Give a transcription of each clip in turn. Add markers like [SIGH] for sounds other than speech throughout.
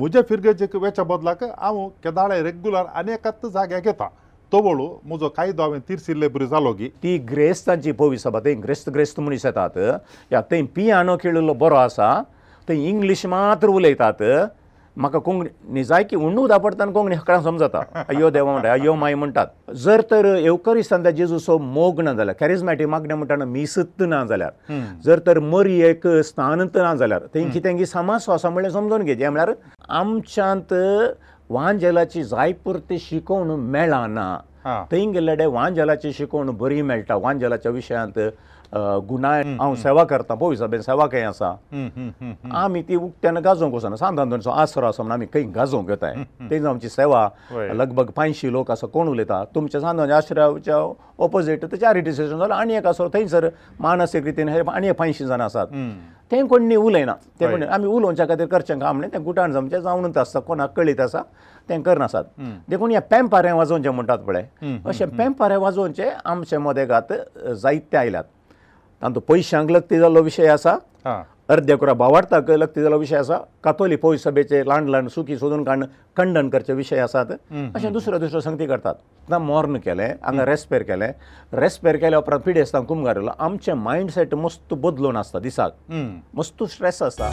ಮೋಜೆ ಫರ್ಗೆ ಜಿಕ ವೆಚಾ ಬದಲಕ ಆವು ಕೆಡಾಳೆ ರೆಗ್ಯುಲರ್ ಅನೇಕತ್ ಜಾಗ್ಯಾ ಕೆತಾ ತೋಬೊಳು ಮೋಜ ಕೈ ದಾವೆ ತಿರ್ಸಿಲ್ಲೆ ಬ್ರಿಜಾಲ್ ಹೋಗಿ ಟೀ ಗ್ರೇಸ್ ತಂಜಿ ಭವಿಸಬತೆ ಇಂಗ್ಲಿಷ್ ಗ್ರೇಸ್ತ್ ಗ್ರೇಸ್ತ್ ಮುನಿಸೇತಾತೆ ಯಾ ತೇಂ ಪಿಯಾನೋ ಕೆಳೊ ಬೊರಾಸಾ ತೇ ಇಂಗ್ಲಿಷ್ ಮಾತ್ರ ಉಲೇತಾತೆ म्हाका कोंकणी जाय की उणू दापडतान कोंकणी हकडां समजता अयो देव म्हणटा अयो माय म्हणटात जर तर एवकरिस्तांतल्या जेजूचो मोग ना जाल्यार कॅरिजमॅटीक मागणें म्हणटना मिसत्त ना जाल्यार जर तर मरी एक स्नानत ना जाल्यार तेंकी तेंगे समासो आसा म्हणलें समजून घेतलें म्हळ्यार आमच्यांत वांजेलाची जायपुरती शिकोवण मेळना थंय गेल्ले वांजेलाची शिकोवण बरी मेळटा वांजेलाच्या विशयांत गुणायन हांव सेवा करतां पोवीस सेवा खंय आसा आमी ती उक्त तेन्ना गाजोवंक वचना सांगता दोनचो आसरो आसा म्हणून आमी खंय गाजोवंक येताय तेजी आमची सेवा लगभग पांयशीं लोक आसा कोण उलयता तुमच्या सांगता आश्रयाच्या ऑपोजीट ते चारिटी स्टेशन जाल्यार आनी एक आसरो थंयसर मानसीक रितीन हे आनी एक पांयशीं जाणां आसात ते कोण न्ही उलयना ते कोण आमी उलोवच्या खातीर करचें काम न्ही ते गुटाण जमचे जावनूच आसता कोणाक कळीत आसा तें करनासात देखून हे पेंपारे वाजोवचे म्हणटात पळय अशें पेंपारे वाजोवचे आमचे मदेगात जायते आयल्यात आनी तो पयशांक लग्न जाल्लो विशय आसा अर्दे कुरा बावार्थाक लग्न जाल्लो विशय आसा कातोली पोय सभेचे लांड लांड सुखी सोदून काण खंडन करचे विशय आसात अशें दुसऱ्यो दुसऱ्यो संगती करतात ना मॉर्न केलें हांगा रेस्पेर केलें रेस्पेर केल्या उपरांत पिडेस्तांक कुमघार येयलो आमचें मायंडसेट मस्त बदलून आसता दिसाक मस्त स्ट्रेस आसता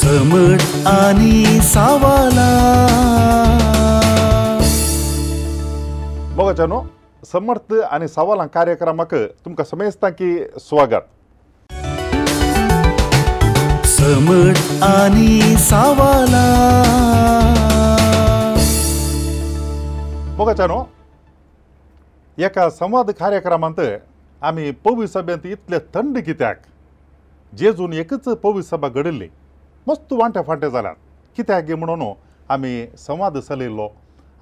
समट आनी सावाला बघा चनू समर्थ आनी सवालां कार्यक्रमाक तुमकां समेस्तां की स्वागत समर्थ आनी सावला बोगाच्या न्हू एका संवाद कार्यक्रमांत आमी पवी सभेंत इतले थंड कित्याक जेजून एकच पवी सभा घडिल्ली मस्त वांटे फांटे जाल्यात कित्याक गे म्हणून आमी संवाद चलयल्लो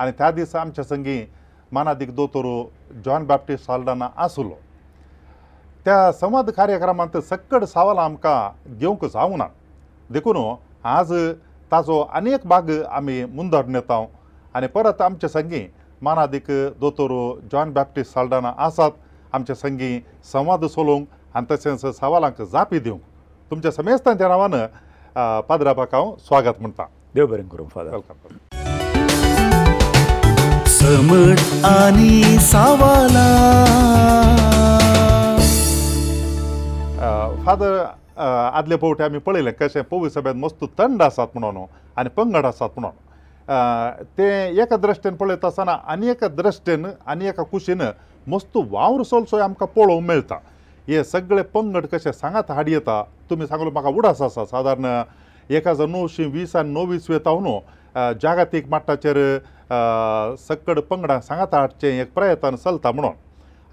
आनी त्या दिसा आमच्या संगी मानादीक दोतोर जॉन बॅप्टीस्ट साल्डाना आसलो त्या संवाद कार्यक्रमांत सक्कड सावाल आमकां घेवंक जावना देखून आज ताजो अनेक भाग आमी मुंदर नेता आनी परत आमचे संगी मानादीक दोतोर जॉन बॅप्टीस्ट साल्डाना आसात आमचे संगी संवाद सोलोवंक आनी तशेंच सवालांक जापी दिवंक तुमच्या समेस्तांच्या नांवान पादराबाक हांव स्वागत म्हणटा देव बरें करूं फादर वेलकम समट आनी सावाला फादर आदले पवटे आमी पळयलें कशें पवी सभेंत मस्त थंड आसात म्हणून आनी पंगड आसात म्हणून ते एका दृश्टेन पळयता आसतना आनी एका दृश्टेन आनी एका कुशीन मस्त वावर सोलसोय आमकां पळोवंक मेळटा हे सगळे पंगड कशे सांगात हाडी येता तुमी सांगलो म्हाका उडास आसा सादारण एक हजार णवशीं वीस आनी णव्वीस वेता न्हू जागतीक माट्टाचेर सक्कड पंगडांक सांगात हाडचें एक प्रयत्न चलता म्हणून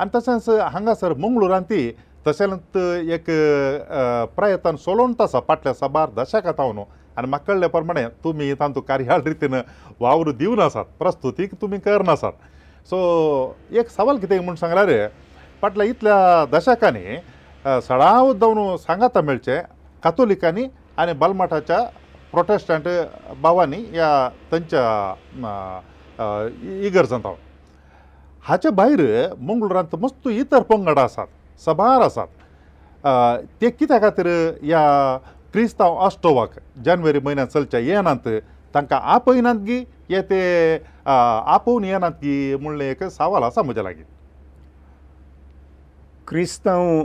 आनी तशेंच हांगासर मंगळुरांत ती तशेंच एक प्रयत्न चलोवन आसा फाटल्या सबार दशकांत हांव न्हू आनी म्हाका कळ्ळे प्रमाणे तुमी तातूंत कार्याळ रितीन वावर दिवन आसात प्रस्तुतीक तुमी करनासात सो एक सवाल कितें म्हूण सांगल्यार फाटल्या इतल्या दशकांनी सडाव जावन सांगात मेळचें कातोलिकांनी आनी बलमठाच्या प्रोटेस्टंट बाबांनी ह्या तांच्या इगर्जांत हांव हाचे भायर मंगळुरांत मस्त इतर पंगड आसात सभार आसात ते कित्या खातीर ह्या क्रिस्तांव ऑस्टोवाक जानेवारी म्हयन्यांत चलच्या येनात तांकां आपयनात गी हे ते आपोवन येनात गी म्हणलें एक सावाल आसा म्हज्या लागीं क्रिस्तांव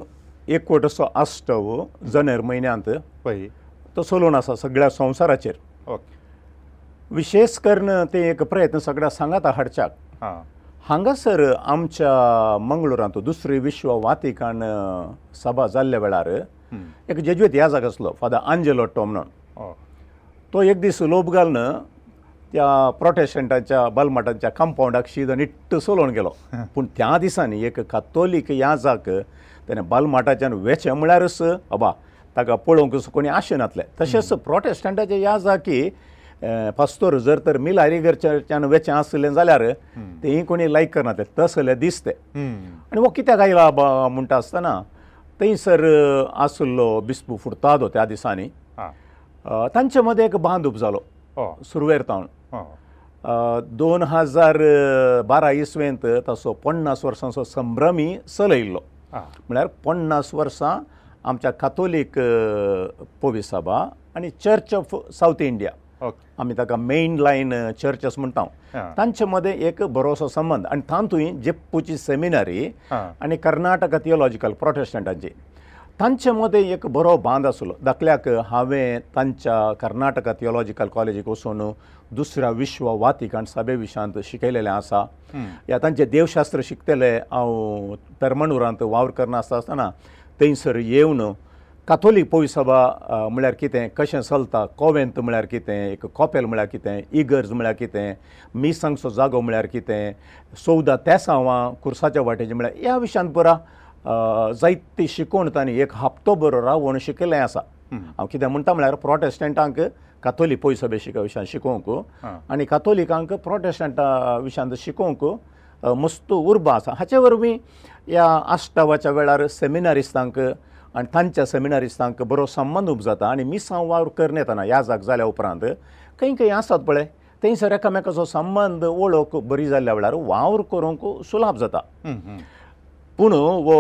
एकवट असो आस्टव जानेर म्हयन्यांत पळय तसो लोण आसा सगळ्या संवसाराचेर विशेश करून ते एक प्रयत्न सगळ्या सांगात हाडच्याक हांगासर आमच्या मंगळुरांत दुसरी विश्व वातिकान सभा जाल्ल्या वेळार एक जेजुएत याजाक आसलो फादर आंजेलोटो म्हणून तो एक दीस लोप घालून त्या प्रोटेस्टंटांच्या बालमटांच्या कंपाउंडाक शिदन इट्ट सोलोवन गेलो [LAUGHS] पूण त्या दिसांनी एक कातोलीक याजाक ताणें बालमटाच्यान वेचें म्हळ्यारच अबा ताका पळोवंक कोणी आशिनासले तशेंच प्रोटेस्टंटाचें हें आसा की पास्तोर जर तर मिल हारीगरच्यान वेचें आसलें जाल्यार तेय कोणी लायक करनासलें तसलें दिसतें आनी हो कित्याक आयला म्हणटा आसतना थंयसर आसलो बिस्पू फुटतादो त्या दिसांनी तांचे मदें एक बांदूप जालो सुरवेर तावन दोन हजार बारा इसवेंत तसो पन्नास वर्सांचो संभ्रमी चलयिल्लो म्हळ्यार पन्नास वर्सां आमच्या कातोलीक पोवी सभा आनी चर्च ऑफ साउथ इंडिया आमी ताका मेन लायन चर्च असो म्हणटा तांचे मदें एक बरोसो संबंद आनी तांतूय जेप्पूची सेमिनारी आनी कर्नाटका थिओलॉजिकल प्रोटेस्टंटांची तांचे मदें एक बरो बांद आसलो धाकल्याक हांवें तांच्या कर्नाटका थिओलॉजिकल कॉलेजीक वचून दुसऱ्या विश्व वातिकाण सभे विशांत शिकयलेलें आसा या तांचे देवशास्त्र शिकतले हांव पेरमणुरांत वावर करनासतना आसतना थंयसर येवन कथोलीक पोयसभा म्हळ्यार कितें कशें चलता कोवेंत म्हळ्यार कितें एक कॉपेल म्हळ्यार कितें इगर्ज म्हळ्यार कितें मिसांगचो जागो म्हळ्यार कितें चवदा तेसांवां कुर्साच्या वाटेचें म्हळ्यार ह्या विशयान पुरा जायती शिकोवण तांणी एक हप्तो बरो रावण शिकयलें आसा हांव कितें म्हणटा म्हळ्यार प्रोटेस्टंटांक कथोलीक पोयसभे शिका विशयान शिकोवंक आनी कथोलिकांक प्रोटेस्टंटा विशयान शिकोवंक मस्त उर्बा आसा हाचे वरवीं ह्या आश्टावाच्या वेळार सेमिनारिस्तांक आनी तांच्या सेमिनारिस्तांक बरो संबंद उप जाता आनी मिसां वावर करनेतना ह्या जाग जाल्या उपरांत खंय खंय आसात पळय थंयसर एकामेकाचो संबंद वळख बरी जाल्ल्या वेळार वावर करूंक सुलाभ जाता पूण वो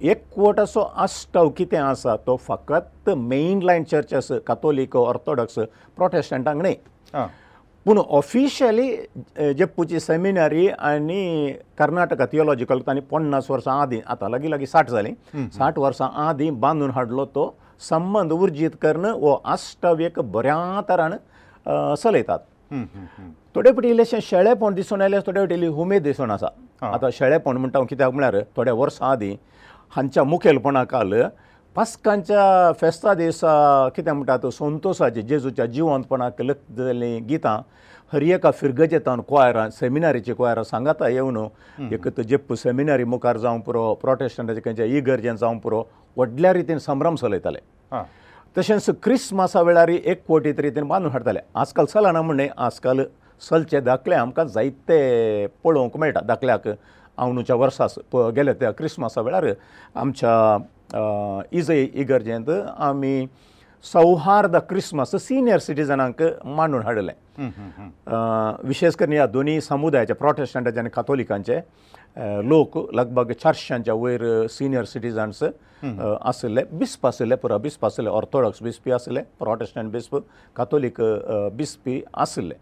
एकवटाचो आश्टाव कितें आसा तो फकत मेन लायन चर्चस कातोलीक ऑर्थोडॉक्स प्रोटेस्टंटांक न्हय पूण ऑफिशियली जेप्पूची सेमिनारी आनी कर्नाटका थिओलॉजिकल तांणी पन्नास वर्सां आदीं आतां लागीं लागीं साठ जालीं साठ वर्सां आदीं बांदून हाडलो तो संबंद उर्जीत करून हो आश्टवेक बऱ्या तरान चलयतात थोडे फावटी इल्लेशें शेळेपण दिसून आयलें थोडे फावटी इल्ली उमेद दिसून आसा आतां शेळेपण म्हणटा हांव कित्याक म्हळ्यार थोड्या वर्सां आदीं हांच्या मुखेलपणा काल पास्कांच्या फेस्ता दिसा कितें म्हणटात संतोशाचे जेजूच्या जिवंतपणाक लग्न जाल्लीं गितां हरियका फिरगजेतान कॉयरां सेमिनारीचे कॉयरां सांगाता येवन एक जेप्पू सेमिनारी मुखार जावं पुरो प्रोटेस्टंटाचे खंयच्या इगर्जेन जावं पुरो व्हडल्या रितीन संभ्रम चलयताले तशेंच क्रिसमसा वेळार एक कोटी रितीन बांदून हाडताले आजकाल चलना म्हणणें आजकाल चलचे धाकले आमकां जायते पळोवंक मेळटा धाकल्याक अंदूच्या वर्सा गेले त्या क्रिसमसा वेळार आमच्या इजय इगर्जेंत आमी सौहार्द क्रिसमस सिनियर सिटिजनांक मांडून हाडलें विशेश करून ह्या दोनी समुदायाचे प्रोटेस्टंटाचे आनी कथोलिकांचे लोक लगभग चर्चांच्या वयर सिनियर सिटिजन्स आसले बिस्प आसले पुरो बिस्प आसले ऑर्थोडॉक्स बिस्पी आसले प्रोटेस्टंट बिस्प कथोलीक बिस्पी आसले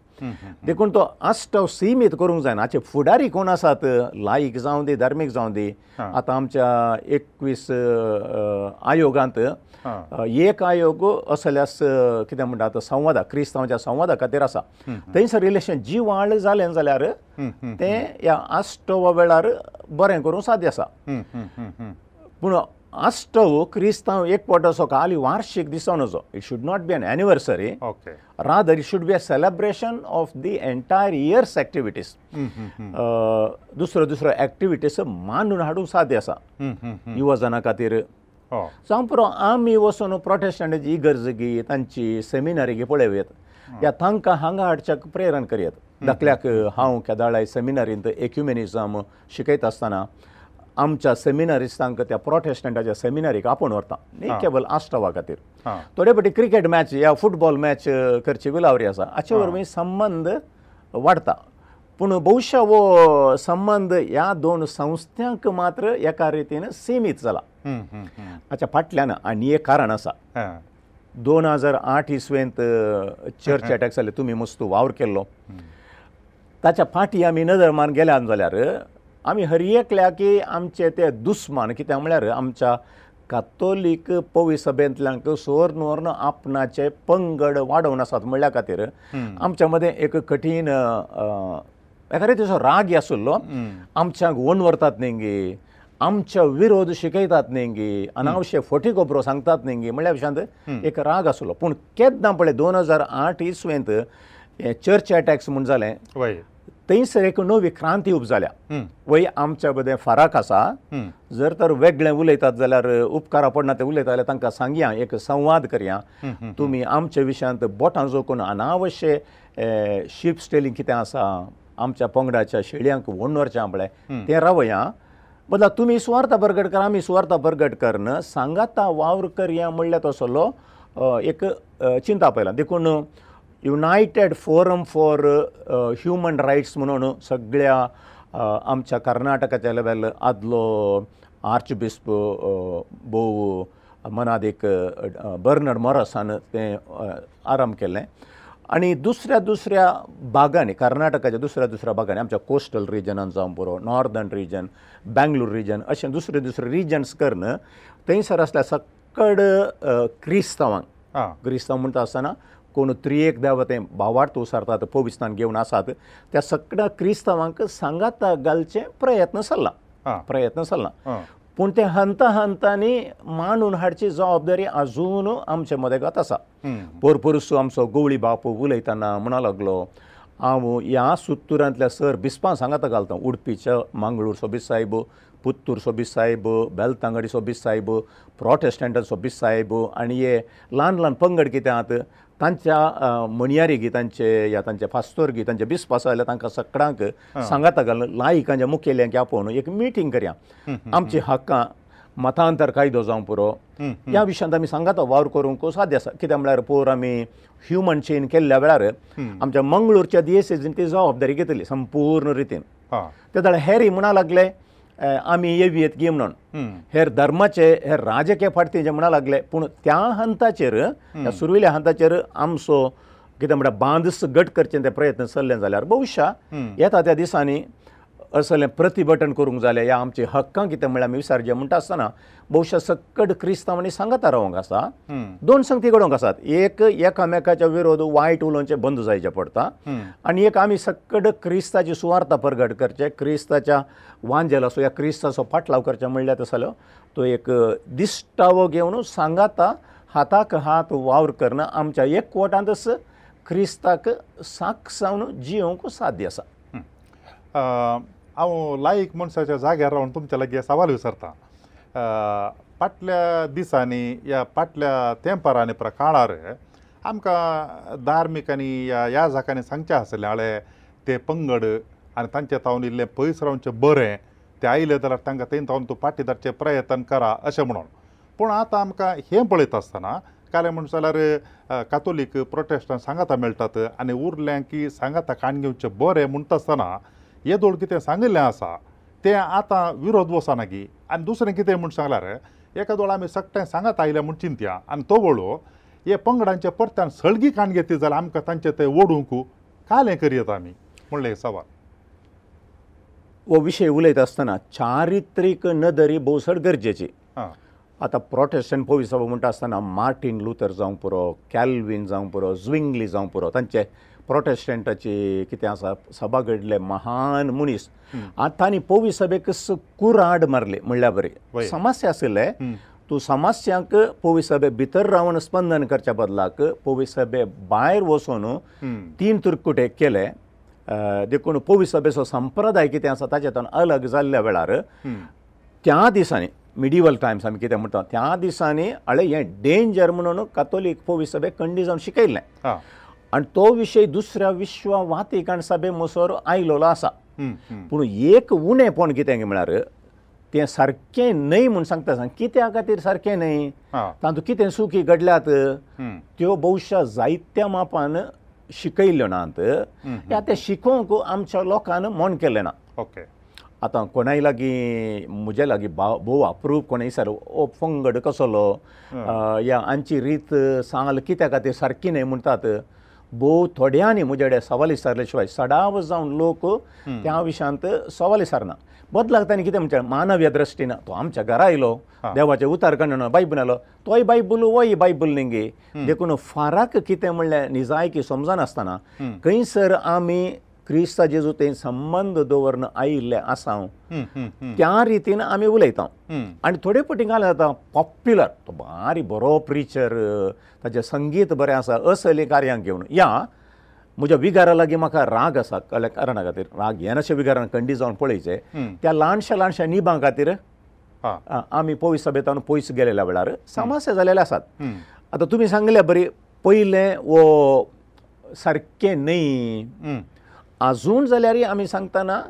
देखून तो अस्ट सिमीत करूंक जायना हाचे फुडारी कोण आसात लायक जावं दी धर्मीक जावं दी आतां आमच्या एकवीस आयोगांत एक आयोग असल्यास कितें म्हणटात संवादा क्रिस्तांवच्या संवादा खातीर आसा थंयसर रिलेशन जी वाळ जालें जाल्यार तें ह्या अस्टवा वेळार बरें करूंक साद्य आसा पूण आस्तव क्रिस्तांव एक पट असो खाली वार्शीक दिसो नजो it should not be an anniversary rather it should be a celebration of the entire years activities दुसरो दुसरो एक्टिविटीज मानून हाडूंक साद्य आसा युवाजना खातीर जावं पुरो आमी वचून प्रोटेस्टंटाची इगर्जगी तांची सेमिनारी घे पळयत या तांकां हांगा हाडच्याक प्रेरण करयात धाकल्याक hmm, hmm, hmm. हांव केदाळाय सेमिनारींत एक्युमेनिजम शिकयता आसतना आमच्या सेमिनारिस्टांक त्या प्रोटेस्टंटाच्या सेमिनारीक आपूण व्हरता न्ही केवल आश्रवा खातीर थोडे पटी क्रिकेट मॅच या फुटबॉल मॅच करचे विलावरी आसा हाचे वरवीं संबंद वाडता पूण भौशा वो संबंद ह्या दोन संस्थांक मात्र एका रितीन सिमीत जाला हाच्या फाटल्यान आनी एक कारण आसा दोन हजार आठ इसवेंत चर्च अटॅक जाले तुमी मस्तू वावर केल्लो ताच्या फाटी आमी नदर मान गेल्यान जाल्यार आमी हरयेकल्या की आमचे ते दुस्मान कित्याक म्हळ्यार आमच्या कातोलीक पवी सभेंतल्यान सुवर्ण वर्ण आपणाचे पंगड वाडोवन आसात म्हळ्ळ्या खातीर आमच्या मदें एक कठीण एखादे तसो राग आसुल्लो आमच्याक वन व्हरतात न्ही गे आमच्या विरोध शिकयतात न्ही गे अनावश्य फटी खबरो सांगतात न्ही गे म्हळ्ळ्या भशेन एक राग आसुल्लो पूण केद्दां पळय दोन हजार आठ इसवेंत हे चर्च अटॅक्स म्हूण जालें थंयसर एक नवी क्रांती उप जाल्या वय आमच्या मदें फराक आसा जर तर वेगळें उलयतात जाल्यार उपकारा पडना ते उलयता जाल्यार तांकां सांगया एक संवाद करया तुमी आमच्या विशयांत बोटां जोकून अनावश्य शिप स्टेलींग कितें आसा आमच्या पंगडाच्या शेळयांक व्हडून व्हरचें म्हळें तें रावया बदला तुमी सुवार्थ बरगटकर आमी सुवार्थ बरगटकर न सांगाता वावर करया म्हणल्या तसोलो एक चिंता पयला देखून United Forum for Human Rights म्हणून सगळ्या आमच्या कर्नाटकाच्या लेवल आदलो आर्च बिस्प भोव मनादीक बर्नर मोरसान तें आरंभ केलें आनी दुसऱ्या दुसऱ्या भागांनी कर्नाटकाच्या दुसऱ्या दुसऱ्या भागांनी आमच्या कोस्टल रिजनान जावं पुरो नॉर्दन रिजन बँगलोर रिजन अशे दुसरे दुसरे रिजन्स कर न्हय थंयसर असल्या सकड क्रिस्तांवांक क्रिस्तांव म्हणटा आसतना कोण त्रियेक देव तें भावार्थ उसारतात पोविस्तान घेवन आसात त्या सगळ्या क्रिस्तांवांक सांगात घालचें प्रयत्न चल्ला प्रयत्न चल्ला पूण तें हंता हंतांनी मांडून हाडची जबाबदारी आजून आमचे मदगत आसा भरपूरसो आमचो गवळी बापू उलयतना म्हणा लागलो हांव ह्या सुत्तुरांतल्या सर बिस्पां सांगात घालता उडपीच्या मांगळूर सोबीत साहेब पुत्तूर सोबीत साहेब बेलतांगडी सोबीत साहेब प्रॉटेस्टंटाचो सोबीत साहेब आनी हे ल्हान ल्हान पंगड कितें आहात तांच्या मणयारी गितांचे या तांचे फास्तोर गितांचे बीस पासो आयल्या तांकां सकळांक सांगाता घालून लायकांच्या मुखेल्यांक आपोवन एक मिटींग करया आमची हक्कां मतांतर कायदो जावं पुरो ह्या विशयांत आमी सांगाता वावर करूंक साध्य आसा कित्याक म्हळ्यार पोर आमी ह्युमन चेन केल्ल्या वेळार आमच्या मंगळूरच्या दियेसेजीन ती जबाबदारी घेतली संपूर्ण रितीन ते जाल्यार हेरी म्हणा लागले आमी येवयेत गी म्हणून हेर धर्माचे हे राजकीय फाटी जे म्हणा लागले पूण त्या हंताचेर त्या सुरविल्या हंताचेर आमचो कितें म्हणटा बांदस घट करचे ते प्रयत्न चल्ले जाल्यार भविश्या येता त्या दिसांनी असलें प्रतिभटन करूंक जालें या आमची हक्कां कितें म्हळ्यार आमी विसरचें म्हणटा आसतना भौशा सक्कड क्रिस्तांवांनी सांगता रावंक आसा दोन संगती घडोवंक आसात एक एकामेकाच्या विरोध वायट उलोवचें बंद जायचें पडटा आनी एक आमी सक्कड क्रिस्ताची सुवार्थ प्रगट करचें क्रिस्ताच्या वांजेलाचो या क्रिस्ताचो फाटलाव करचें म्हणल्यार तसो जालो तो एक दिश्टावो घेवन सांगाता हाताक हात वावर करना आमच्या एकवटांतच क्रिस्ताक साक्ष जावन जियोवंक साध्य आसा हांव लायक मनशाच्या जाग्यार रावन तुमच्या लागीं हे सवाल विचारतां फाटल्या दिसांनी या फाटल्या तेंपारांनी परा काळार आमकां धार्मीक आनी ह्या ह्या जाग्यांनी सांगचें आसलें आळे ते पंगड आनी तांचे तावन इल्लें पयस रावचें बरें ते आयले जाल्यार तांकां थंय तावन तूं पाटी धाडचे प्रयत्न करा अशें म्हणून पूण आतां आमकां हें पळयता आसतना कारण म्हणटा जाल्यार कातोलीक प्रोटेस्टांत सांगाता मेळटात आनी उरल्यांक की सांगाता काण घेवचें बरें म्हणटा आसतना हे दोळ कितें सांगिल्लें आसा तें आतां विरोध वचना नागी आनी दुसरें कितें म्हूण सांगल्यार एका दोळ आमी सगळें सांगत आयल्या म्हूण चिंत्या आनी तो वळो हे पंगडांचे परत्यान सळगी कान घेतली जाल्यार आमकां तांचे ते ओडूंक कालें करयत आमी म्हणलें सवाल हो विशय उलयत आसतना चारित्रीक नदरी भोवसड गरजेची आतां प्रोटेस्टंट पोवी सभा म्हणटा आसतना मार्टीन लुथर जावं पुरो कॅल्वीन जावं पुरो झ्विंगली जावं पुरो तांचे प्रोटेस्टंटाची कितें आसा सभा घडले महान मनीस आतांनी पोवी सभेक कुराड मारले म्हणल्यार बरें समस्या आसले तूं समस्यांक पोवी सभे भितर रावन स्पंदन करच्या बदलाक पोवी सभे भायर वचून तीन तुरकुटे केले देखून पोवी सभेचो संप्रदाय कितें आसा ताचे हातून अलग जाल्ल्या वेळार त्या दिसांनी मिडिवल टायम्स आमी कितें म्हणटा त्या दिसांनी अळे हें डेंजर म्हणून कातोलीक पोवी सभे कंडी जावन शिकयल्लें आनी तो विशय दुसऱ्या विश्व वातीकाण सभे मसोर आयलोलो आसा पूण एक उणेपण कितें म्हळ्यार तें सारकें न्हय म्हूण सांगता सांग कित्या खातीर सारकें न्हय तातूंत कितें सुखी घडल्यात त्यो भौशा जायत्या मापान शिकयल्ल्यो नात या तें शिकोवंक आमच्या लोकान मन केलें ना ओके आतां कोणाय लागीं म्हज्या लागीं भोव अप्रूव कोणय सर ओ पंगड कसोलो या आमची रीत सांगल कित्या खातीर सारकी न्हय म्हणटात भोव थोड्यांनी म्हजे कडेन सवाल विचारले शिवाय सडाव जावन लोक त्या विशयांत सवाल विचारना बदलाक ताणें कितें म्हणचें मानवीय दृश्टीन तो आमच्या घरा आयलो देवाचे उतार खंडण बायबून आयलो तोय बायबूल वय बायबूल न्ही गे देखून फाराक कितें म्हणलें निजायकी समजनासतना खंयसर आमी क्रिस्ता जेजू ते संबंद दवरन आयिल्ले आसा हांव त्या रितीन आमी उलयता आनी थोडे फटी काल जाता पॉप्युलर तो बारी बरो प्रिचर ताचें संगीत बरें आसा असले कार्यांक घेवन या म्हज्या विगारा लागी म्हाका राग आसा कल्या कारणा खातीर राग येनाशे विगारान कंडी जावन पळयचे त्या ल्हानशा ल्हानशा निबां खातीर आमी पयस सभेतावन पयस गेलेल्या वेळार समस्या जालेले आसात आतां तुमी सांगल्या बरी पयलें वो सारकें न्हय आजून जाल्यार आमी सांगतना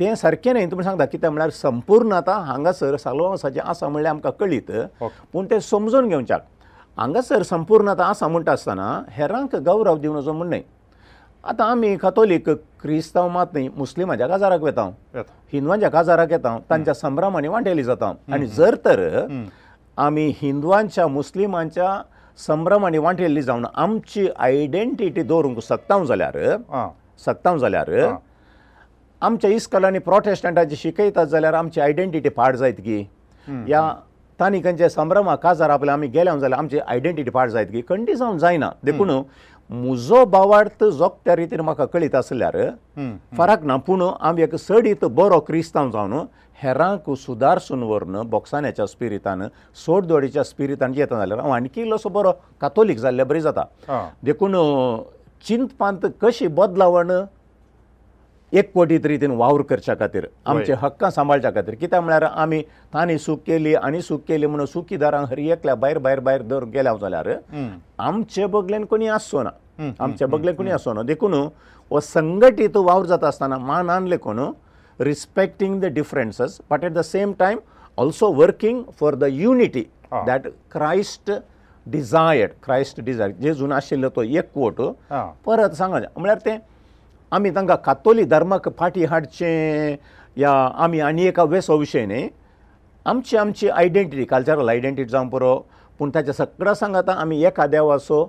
तें सारकें न्हय तुमी सांगता कितें म्हळ्यार संपूर्ण आतां हांगासर सालवासाचें आसा म्हणलें आमकां कळीत पूण तें समजून घेवच्याक हांगासर संपूर्ण आतां आसा म्हणटा आसतना हेरांक गौरव दिवं नजो म्हण न्हय आतां आमी कथोलीक क्रिस्तांव मात न्ही मुस्लिमाच्या काजाराक वेता हिंदूंच्या काजाराक येता तांच्या संभ्रमांनी वांटेली जाता आनी जर तर आमी हिंदूंच्या मुस्लिमांच्या संभ्रमांनी वांटेल्ली जावन आमची आयडेंटिटी दवरूंक सोदता जाल्यार सक्तांव जाल्यार आमच्या इस्कॉलांनी प्रोटेस्टंटाचे शिकयतात जाल्यार आमची आयडेंटिटी पाड जायत गी या तांणी खंयच्या संभ्रमा काजार आपल्या आमी गेल्यांव जाल्यार आमची आयडेंटिटी पाड जायत गी खंडी जावन जायना देखून म्हजो बावार्थ जो त्या रितीन म्हाका कळीत आसल्यार फरक ना पूण आमी एक सडीत बरो क्रिस्तांव जावन हेरांक सुदारसून व्हरून बॉक्सान्याच्या स्पिरितान सोडदोडीच्या स्पिरितान येता जाल्यार हांव आनीकय इल्लोसो बरो कातोलीक जाल्ल्या बरी जाता देखून चिंतपांत कशी बदलावण एकवटीत रितीन वावर करच्या खातीर आमची हक्कां सांबाळच्या खातीर कित्याक म्हळ्यार आमी तांणी सूख केली आनी सूख केली म्हणून सुखी दारांक हरी एकल्या भायर भायर भायर दर गेल्या जाल्यार आमचे बगलेन कोणी आसचो ना आमचे बगलेन कोणी आसचो ना देखून हो संघटीत वावर जाता आसतना मान आणले कोण respecting the differences but at the same time also working for the unity that Christ desired Christ desired जे जुनो आशिल्लो तो एक कोट परत सांगचें म्हळ्यार तें आमी तांकां कातोली धर्माक फाटी हाडचें या आमी आनी एका वेसो विशयी न्ही आमची आमची आयडेंटिटी कल्चरल आयडेंटिटी जावं बरो पूण ताच्या सगळो सांगात आमी एका देवाचो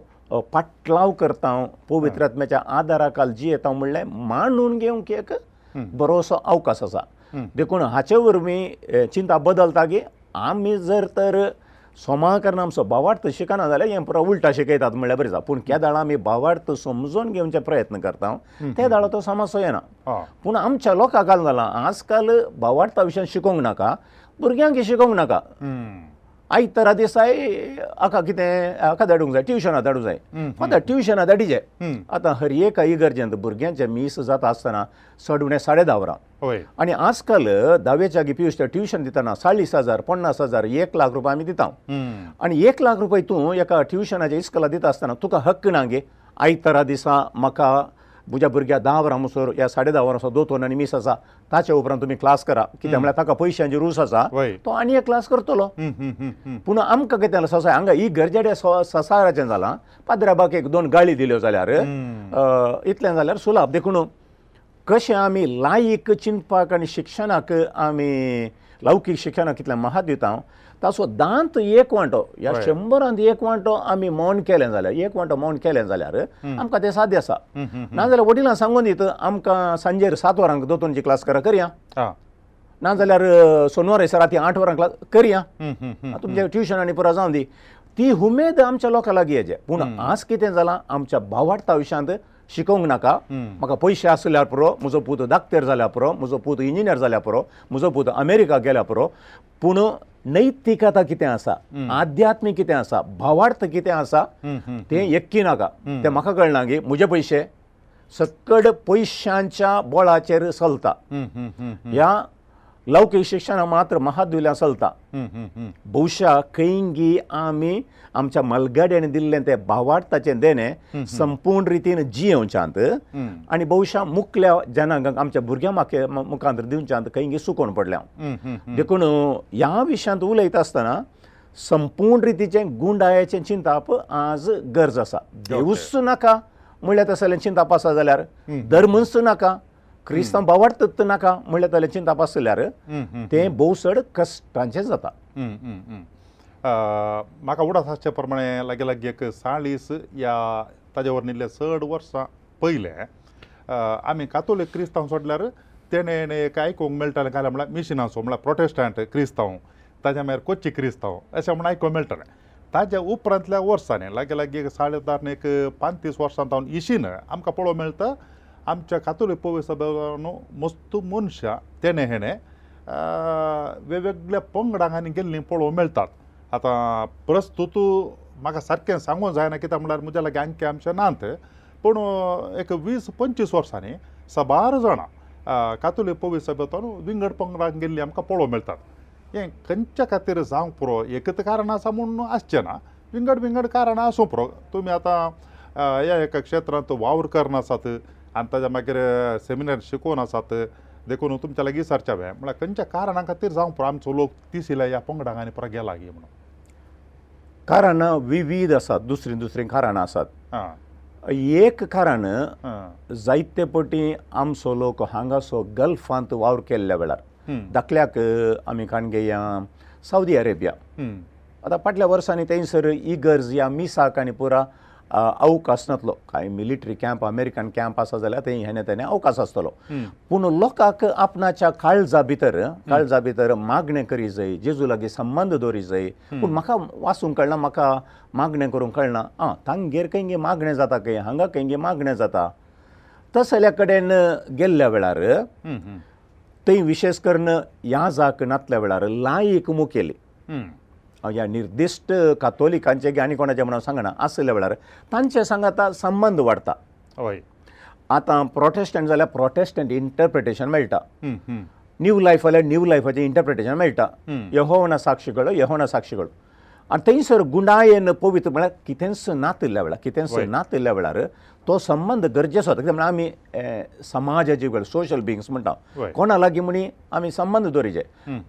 पाटलाव करता पवित्रात्म्याच्या आदाराखाल जी येता म्हणलें मांडून घेवंक एक बरोसो अवकाश आसा देखून हाचे वरवीं चिंता बदलता की आमी जर तर सोमाकरण आमचो भावार्थ शिकना जाल्यार हें पुरो उल्टा शिकयतात म्हळ्यार बरें जाता पूण त्या दाळा आमी भावार्थ समजून घेवचे प्रयत्न करता त्या दाळो तो समासो येना पूण आमच्या लोकांक घालून जाला आजकाल भावार्था विशयी शिकोवंक नाका भुरग्यांक शिकोवंक नाका आयतारा दिसा हाका कितें हाका धाडूंक जाय ट्युशनां धाडूंक जाय आतां ट्युशनां धाडी जाय आतां हर एक इगर्जेंत भुरग्यांचें मीस जाता आसतना सड उणें साडे धा वरां आनी आजकाल धावेच्या पी युश ट्युशन दिताना चाळीस हजार पन्नास हजार एक लाख रुपया आमी दिता आनी एक लाख रुपया तूं एका ट्युशनाच्या इस्कला दिता आसतना तुका हक्क ना गे आयतारा दिसा म्हाका म्हज्या भुरग्या धा वरांसर या साडे धा वरांसर दो तोंडांनी मीस आसा ताच्या उपरांत तुमी क्लास करा कित्याक म्हळ्यार ताका पयशांची रूस आसा तो आनी एक क्लास करतलो पूण आमकां कितें जालें ससाय हांगा ही गरजेडे ससाराचें जालां पाद्राबाक एक दोन गाळी दिल्यो जाल्यार इतलें जाल्यार सुलाप देखून कशें आमी लायीक चिंतपाक आनी शिक्षणाक आमी लौकीक शिक्षणाक कितलें म्हत्व दिता हांव ताचो दांत एक वांटो ह्या शंबरांत एक वांटो आमी मौन केलें जाल्यार एक वांटो मौन केलें जाल्यार आमकां तें साद्य आसा नाजाल्यार वडिलां सांगून दित आमकां सांजेर सात वरांक दोतोनची क्लास करा करया नाजाल्यार सोनवार आसा राती आठ वरांक क्लास करया तुमचे ट्युशन आनी पुरो जावं दी ती उमेद आमच्या लोकां लागीं हेजे पूण आज कितें जालां आमच्या भावार्था विशयांत शिकोवंक नाका म्हाका पयशे आसल्यार पुरो म्हजो पूत दाकतेर जाल्यार पुरो म्हजो पूत इंजिनियर जाल्यार पुरो म्हजो पूत अमेरिका गेल्या पुरो पूण नैतिकता कितें आसा आध्यात्मीक कितें आसा भावार्थ कितें आसा तें यक्की नाका तें म्हाका कळना की म्हजे पयशे सकड पयशांच्या बळाचेर चलता ह्या लौकीक शिक्षणाक मात्र महाद्विल्या चलता भौशा खंय आमी आमच्या मलगड्याने दिल्ले ते भावार्थाचे देणे संपूर्ण रितीन जियेवच्यांत आनी भौशां मुखल्या जनांक आमच्या भुरग्यां म्हाका मुखांतर दिवच्यांत खंय सुकोवन पडले हांव देखून ह्या विशयांत उलयता आसतना संपूर्ण रितीचे गुंडायाचे चिंताप आज गरज आसा देवूच नाका म्हळ्यार तशें जाल्यार चिंताप आसा जाल्यार धर्मच नाका क्रिस्तांव बावार्थ नाका म्हळ्यार जाल्यार चिंताप आसल्यार तें भोवसड कश्टांचें जाता म्हाका उडास आसचे प्रमाणे लागे लागी एक साळीस या ताजे वरन इल्ले चड वर्सां पयलें आमी कातोलीक क्रिस्तांव सोडल्यार तेणें एक आयकूंक मेळटालें काय म्हळ्यार मिशिनांचो म्हळ्यार प्रोटेस्टंट क्रिस्तांव ताज्या मागीर कोच्ची क्रिस्तांव अशें म्हूण आयकूंक मेळटालें ताज्या उपरांतल्या वर्सांनी लागे लागी एक साडे धारण एक पांतीस वर्सां जावन इशीन आमकां पळोवंक मेळटा आमच्या कातोलीक पवेसभावान मस्त मनशां तेणें हेणें वेगवेगळ्या पंगडांक आनी गेल्लीं पळोवंक मेळटात आतां प्रस्तूत म्हाका सारकें सांगूंक जायना कित्याक म्हळ्यार म्हज्या लागीं आनकें आमचें नात पूण एक वीस पंचवीस वर्सांनी साबार जाणां कातोली पवी सभ्यतान विंगड पंगडांक गेल्ली आमकां पळोवंक मेळटात हें खंयच्या खातीर जावंक पुरो एकच कारण आसा म्हूण आसचें ना विंगड विंगड कारणां आसूं पुरो तुमी आतां ह्या एका क्षेत्रांत वावर करून आसात आनी ताज्या मागीर सेमिनार शिकोवन आसात देखून तुमच्या लागीं विचारचें हांवें म्हळ्यार खंयच्या कारणां खातीर जावंक पुरो आमचो लोक तीस इल्या ह्या पंगडांक आनी पुरो गेला गे म्हणून कारण विविध आसात दुसरी दुसरी कारणां आसात एक कारण जायते पटी आमचो लोक हांगासो गल्फांत वावर केल्ल्या वेळार धाकल्याक आमी काण घेया साऊदी अरेबिया आतां फाटल्या वर्सांनी थंयसर इगर्ज या मिसाक आनी पुरा अवकाश नातलो कांय मिलिटरी कॅम्प अमेरिकन कॅम्प आसा जाल्यार थंय हेणे तेणे अवकाश आसतलो पूण लोकांक आपणाच्या काळजा भितर काळजा भितर मागणें करी जाय जेजू लागीं संबंद दवरी जाय पूण म्हाका वाचूंक कळना म्हाका मागणें करूंक कळना आ तांगेर खंय गे मागणें जाता खंय हांगा खंय गे मागणें जाता तसल्या कडेन गेल्ल्या वेळार थंय विशेश कर ह्या जाक नातल्या वेळार लायीक मुखेली ह्या निर्दिश्ट कातोलिकांचे की आनी कोणाचे म्हणून सांगना आसले वेळार तांचे सांगाता संबंद वाडटा हय आतां प्रोटेस्टंट जाल्यार प्रोटेस्टंट इंटरप्रिटेशन मेळटा न्यू लायफ जाल्यार न्यू लायफाचें इंटरप्रिटेशन मेळटा यहोवना साक्षीगळ यहोवना साक्षीगळ आनी थंयसर गुणायेन पवित्र म्हळ्यार कितेंच नातिल्ल्या वेळार कितेंच नातिल्ल्या वेळार तो संबंद गरजेचो जाता कित्याक आमी समाज जे कडेन सोशल बिंग्स म्हणटा कोणा लागी म्हणी आमी संबंद दवरिचे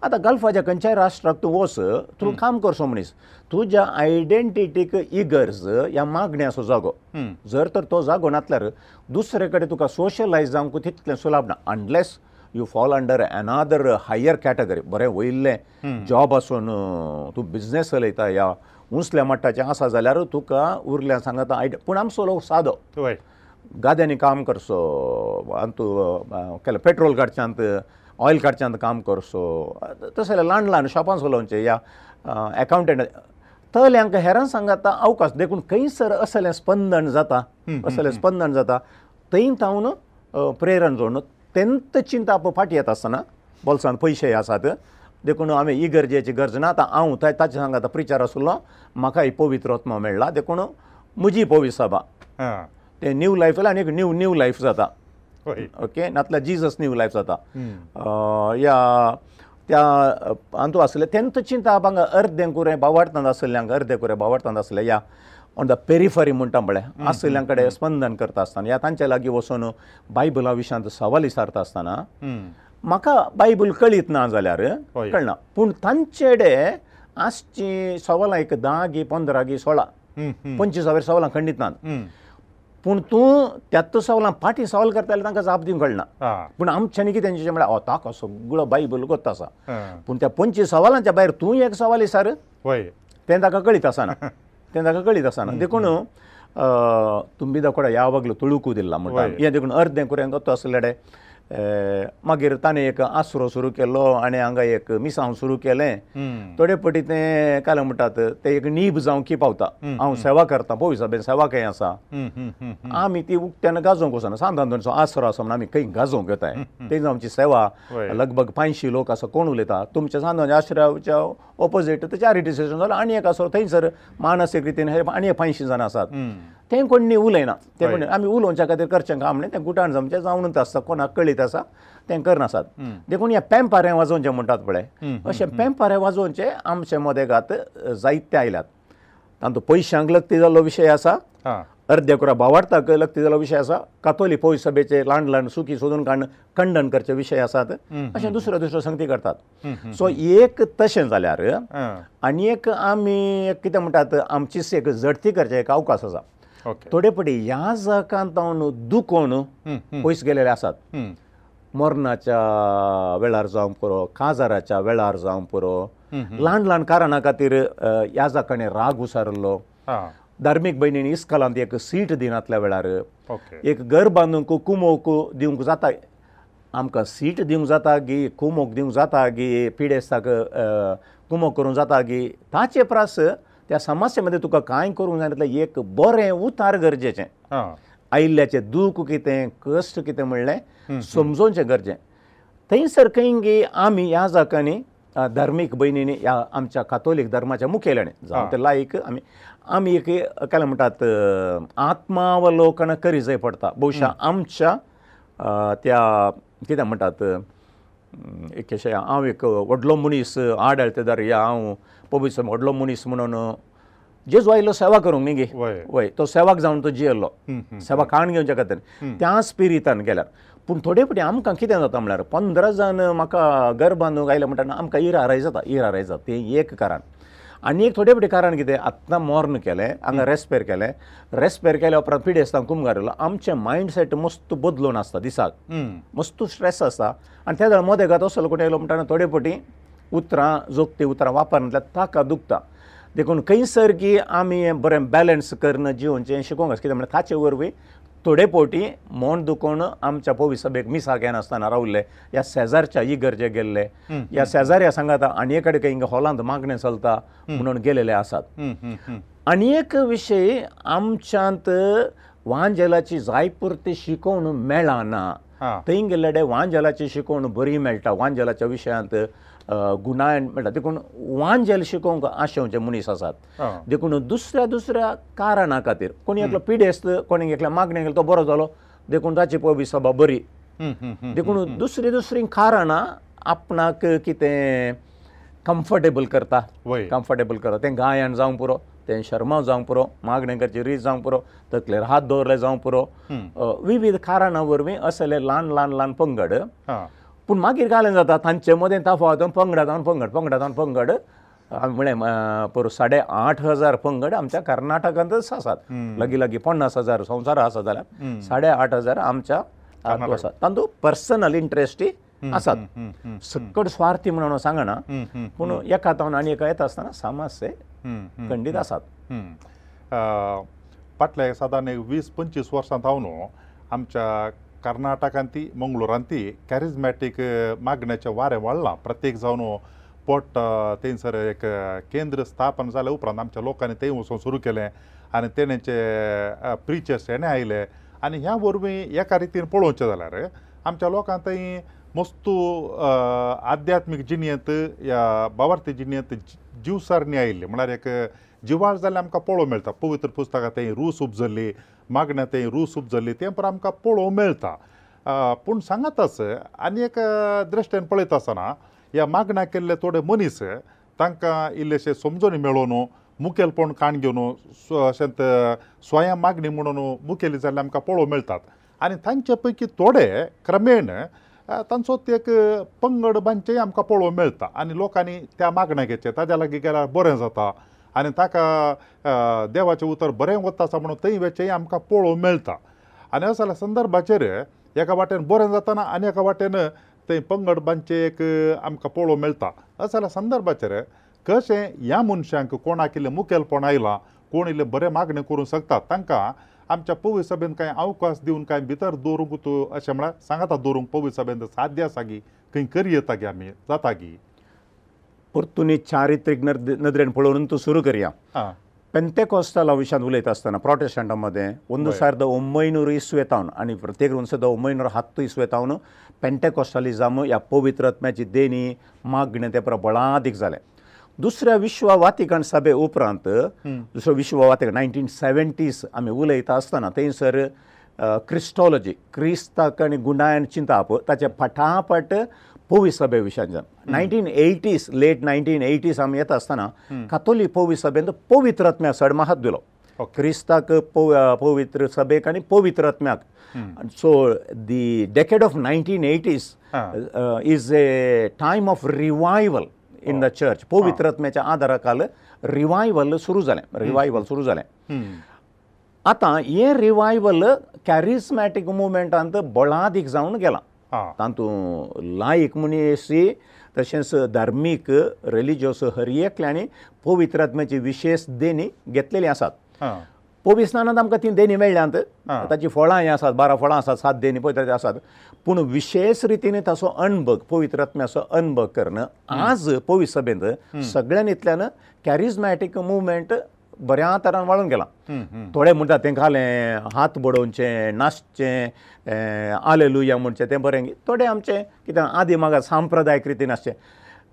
आतां गल्फाच्या खंयच्याय राष्ट्राक तूं वस तूं काम करचो मनीस तुज्या आयडेंटिटीक इगर्ज ह्या मागणे असो जागो जर तर तो जागो नातल्यार दुसरे कडेन तुका सोशलायज जावंक तितलें सुलभ ना unless you fall under another higher category बरें वयल्लें जॉब आसून तूं बिजनेस चलयता ह्या उंचल्या मट्टाचें आसा जाल्यार तुका उरल्या सांगता आयड पूण आमचो लोक सादो गाद्यांनी काम करचो तूं केलें पेट्रोल काडच्यांत ऑयल काडच्यांत काम करचो तशें जाल्यार ल्हान ल्हान शॉपां चलोवचें या एकावंटंट तल्यांक हेरां सांगता अवकाश देखून खंयसर असलें स्पंदन जाता असलें स्पंदन जाता थंय थावन प्रेरण जोडून तेंत चिंता फाटी येता आसतना बोल्सांत पयशे आसात देखून हांवें ही गरजेची गरज ना आतां हांव थंय ताचे सांगात प्रिचार आसलो म्हाका ही पवित्र आत्मा मेळ्ळा देखून म्हजी पवी सभा ते न्यू लायफ जाल्यार आनी एक न्यू न्यू लायफ जाता ओके नातल्या जिजस न्यू लायफ जाता या त्या हातूंत आसले तेन्ना चिंता आपांक अर्दें कुरे बावडतांत आसल्यांक अर्दें कुरे बावडतांत आसले या ऑन द पेरिफरी म्हणटा म्हळ्यार आसल्यां कडेन स्पंदन करता आसतना या तांच्या लागीं वचून बायबला विशयांत सवाल विचारता आसतना mm. म्हाका बायबल कळीत ना जाल्यार कळना पूण तांचेडे आसची सवलां एक धा गी पंदरा गी सोळा पंचवीसावे सवलां खंडीत नात पूण तूं त्यात सवलां फाटी सवाल करता जाल्यार तांकां जाप दिवंक कळना पूण आमच्यानी कितें तेंचे म्हळ्यार हो ताका सगळो बायबल कोत्ता आसा पूण त्या पंचवीस सवालांच्या भायर तूं एक सवाल विचार तें ताका कळीत आसना [LAUGHS] तें ताका कळीत आसना देखून तुमी दाखोडा ह्या वागलो तुळुकू दिला म्हणटा हे देखून अर्दें कुऱ्यांक कोत्तो आसलेडे मागीर ताणें एक आसरो सुरू केलो आनी हांगा एक मिसांव सुरू केलें थोडे पटी तें काल म्हणटात तें एक नीब जावं की पावता हांव सेवा करता पोवी साहेब सेवा खंय आसा आमी ती उक्त्यान गाजोवंक वचना सांधान दोनचो आसरो आसा म्हण आमी खंय गाजोवंक येताय थंय आमची सेवा लगभग पांयशीं लोक आसा कोण उलयता तुमच्या सांधान आश्रयाच्या ऑपोजीट चारिटी स्टेशन जालो आनी एक आसरो थंयसर मानसीक रितीन आनी पांयशीं जाणां आसात तें कोण न्ही उलयना तें कोण आमी उलोवच्या खातीर करचें काम न्ही तें गुटाण जमचें जावनूच आसता कोणाक कळीत आसा तें करनासात देखून हें पेंपारें वाजोवचें म्हणटात पळय अशें पेंपारें वाजोवचें आमचे मदेगात जायते आयल्यात तातूंत पयशांक लग्ती जाल्लो विशय आसा अर्दे कुरा बावार्थाक लग्ती जाल्लो विशय आसा कातोली पोय सभेचे लांड लांड सुखी सोदून काण खंडन करचे विशय आसात अशें दुसऱ्यो दुसऱ्यो संगती करतात सो एक तशें जाल्यार आनी एक आमी कितें म्हणटात आमची एक जडती करचे एक अवकाश आसा थोडे फाटी ह्या जगांत हांव न्हू दुखोवन पयस गेलेले आसात मरणाच्या वेळार जावं पुरो काजाराच्या वेळार जावं पुरो ल्हान ल्हान कारणा खातीर ह्या जाकाणे राग उसारल्लो धार्मीक भयणीन इस्कॉलांत एक सीट दिनातल्या वेळार एक घर बांदूंक कुमोक दिवंक जाता आमकां सीट दिवंक जाता गी कुमोक दिवंक जाता गी पिडेस्ताक कुमो करूंक जाता गी ताचे परस त्या समस्ये मध्ये तुका कांय करूंक जाय जाल्यार एक बरें उतार गरजेचें आयिल्ल्याचें दूख कितें कश्ट कितें म्हणलें समजोवचें गरजें थंयसर खंय आमी ह्या जाग्यांनी धर्मीक भयणींनी ह्या आमच्या कातोलीक धर्माच्या मुखेल्यांनी जावं ते लायक आमी आमी एक काय म्हणटात आत्मावलोकन करी जंय पडटा भौशा आमच्या त्या कितें म्हणटात एक अशें हांव एक व्हडलो मनीस आड हेल्थेदार या हांव पबीस व्हडलो मनीस म्हणून जेजू आयलो सेवा करूंक न्ही गे वय तो सेवाक जावन तो जियेल्लो सेवा खाण घेवच्या खातीर त्या स्पिरितान गेल्यार पूण थोडे फावटी आमकां कितें जाता म्हळ्यार पंदरा जाण म्हाका घर बांदूंक आयले म्हणटना आमकां इरा आराय जाता इरा आराय जाता तें एक कारण आनी एक थोडे फुडें कारण कितें आत्तां मॉर्न केलें हांगा रेस्पेर केलें रेस्पेर केल्या उपरांत पिडेस्तांक कुंभकार येयलो आमचें मायंडसेट मस्त बदलून आसता दिसाक मस्त स्ट्रेस आसता आनी त्या धर्मो देगात असलो कोण येयलो म्हणटा थोडे फावटी उतरां जोगती उतरां वापरनातल्या ताका दुखता देखून खंयसर की आमी हें बरें बॅलन्स करन जिवनचें शिकोंक जाय कित्याक म्हणल्यार ताचे वरवीं थोडे पावटी मोण दुखोवन आम चपो विसबेक मी सारक्यान आसतना रावल्ले ह्या शेजारच्या ही गरजेक गेल्ले ह्या शेजारी आसांक आतां आनी एक कडेन हॉलांत मागणें चलता म्हणून गेलेले आसात आनी एक विशय आमच्यांत वांजेलाची जायपुरती शिकोवण मेळना थंय गेल्ले वांजेलाची शिकोवण बरी मेळटा वांजेलाच्या विशयांत गुणायण म्हणटा देखून वांजेल शिकोवंक आशेवचे मनीस आसात देखून दुसऱ्या दुसऱ्या कारणा खातीर कोणी एकलो पिडेस्त कोणी एकल्या मागणें केलें तो बरो जालो देखून ताची पवी सभा बरी देखून दुसरी दुसरी कारणां आपणाक कितें कम्फर्टेबल करता कम्फर्टेबल करता तें गायन जावं पुरो तें शर्मा जावं पुरो मागणें करचें रीत जावं पुरो तकलेर हात दवरले जावं पुरो विविध कारणां वरवीं असले ल्हान ल्हान ल्हान पंगड पूण मागीर कितें जाता तांचे मदें तफावत पंगडा जावन पंगड पंगडा जावन पंगड म्हळें पर साडे आठ हजार पंगड आमच्या कर्नाटकांत आसात लागीं लागीं पन्नास हजार संवसार आसा जाल्यार साडे आठ हजार आमच्या आसात तांतूं पर्सनल इंट्रेस्टी आसात सकट स्वार्थी म्हणून सांगना पूण एका तावन आनी एका येता आसतना समाजशे खंडीत आसात फाटले सादारण एक वीस पंचवीस वर्सां धांवन आमच्या कर्नाटकांत ती मंगळुरांत ती कॅरिजमॅटीक मागण्याचें वारें वाडलां प्रत्येक जावन पोट थंयसर एक केंद्र स्थापन जाले उपरांत आमच्या लोकांनी थंय वचून सुरू केलें आनी तेणेचे प्रिचर्स हेणें आयले आनी ह्या वरवीं एका रितीन पळोवचें जाल्यार आमच्या लोकांक थंय मस्तू आध्यात्मीक जिणेंत या बवार्थ जिणेंत जिवसारणी आयिल्ली म्हळ्यार एक जिवाळ जाल्लें आमकां पळोवंक मेळटा पवित्र पुस्तकां थंय रूस उपजल्ली मागण्या थंय रूस उपजल्ली तें पर आमकां पळोवंक मेळटा पूण सांगातच आनी एक दृश्टेन पळयता आसतना ह्या मागण्या केल्ले थोडे मनीस तांकां इल्लेशे समजोनी मेळोवन मुखेलपण काण घेवन अशें स्वयं मागणी म्हणून मुखेली जाल्ले आमकां पळोवंक मेळटात आनी तांचे पैकी थोडे क्रमेण तांचो एक पंगड बांदचेय आमकां पळोवंक मेळटा आनी लोकांनी त्या मागण्याकेचे ताज्या लागीं गेल्यार बरें जाता आनी ताका देवाचें उतर बरें वता आसा म्हणून थंय वेचेंय आमकां पळोवंक मेळटा आनी असो जाल्यार संदर्भाचेर एका वाटेन बरें जाताना आनी एका वाटेन थंय पंगड बांदचें एक आमकां पळोवंक मेळटा असो जाल्यार संदर्भाचेर कशें ह्या मनशांक कोणाक इल्लें मुखेलपण आयलां कोण इल्लें बरें मागणें करूंक शकता तांकां आमच्या पवी सभेन कांय अवकाश दिवन कांय भितर दवरूंक तूं अशें म्हळ्यार सांगता दवरूंक पवी सभेन साद्य आसा गी खंय करी येता गे आमी जाता गी परतुनी चारित्रीक नदरेन पळोवन तूं सुरू करया पेंते कोस्ताला विशयांत उलयता आसतना प्रोटेस्टंटा मदे ओंदू सार द ओंबयनूर इसू येतावन आनी प्रत्येक रुंसर द ओंबयनूर हात्तू इसू येतावन पेंटे कोस्टालिजम ह्या पवित्रत्म्याची देणी मागणें ते परत बळादीक जालें दुसऱ्या विश्व वातिकण सभे उपरांत दुसरो विश्व वातिकण नायन्टीन सेव्हन्टीज आमी उलयता आसतना थंयसर क्रिस्टॉलॉजी क्रिस्ताक आनी गुंडायन चिंताप ताचे फटाफट पोविसभे विशयांच्यान nineteen eighties late nineteen eighties आमी येता आसतना कातोली पोविसभेन पवित्रत्म्या चड महत्व दिलो क्रिस्ताक पवित्र सभेक आनी पवित्रत्म्याक so the decade of nineteen eighties is a time of revival in the church पवित्रत्म्याच्या आदारा काल रिवायवल सुरू जालें रिवायवल सुरू जालें आतां हें रिवायवल कॅरिजमॅटीक मुवमेंटांत बळादीक जावन गेलां तातूंत लायक मनीसी तशेंच धार्मीक रिलिजियस हर एकल्यांनी पवित्रात्म्याची विशेश देणी घेतलेली आसात पोविस्नानांत आमकां ती देणी मेळ्ळ्यांत ताची फळां हीं आसात बारा फळां आसात सात देणी पवित्रात आसात पूण विशेश रितीन ताचो अणभग पवित्रात्म्याचो अणभग करन आज पवीस सभेंत सगळ्यांनी इतल्यान कॅरिजमॅटीक मुवमेंट बऱ्या तरान वाळून गेला थोडे म्हणटा तें खालें हात बडोवचें नाचचें आलेलू या म्हणचें तें बरें थोडें आमचें कितें आदी म्हाका सांप्रदायीक रितीन आसचें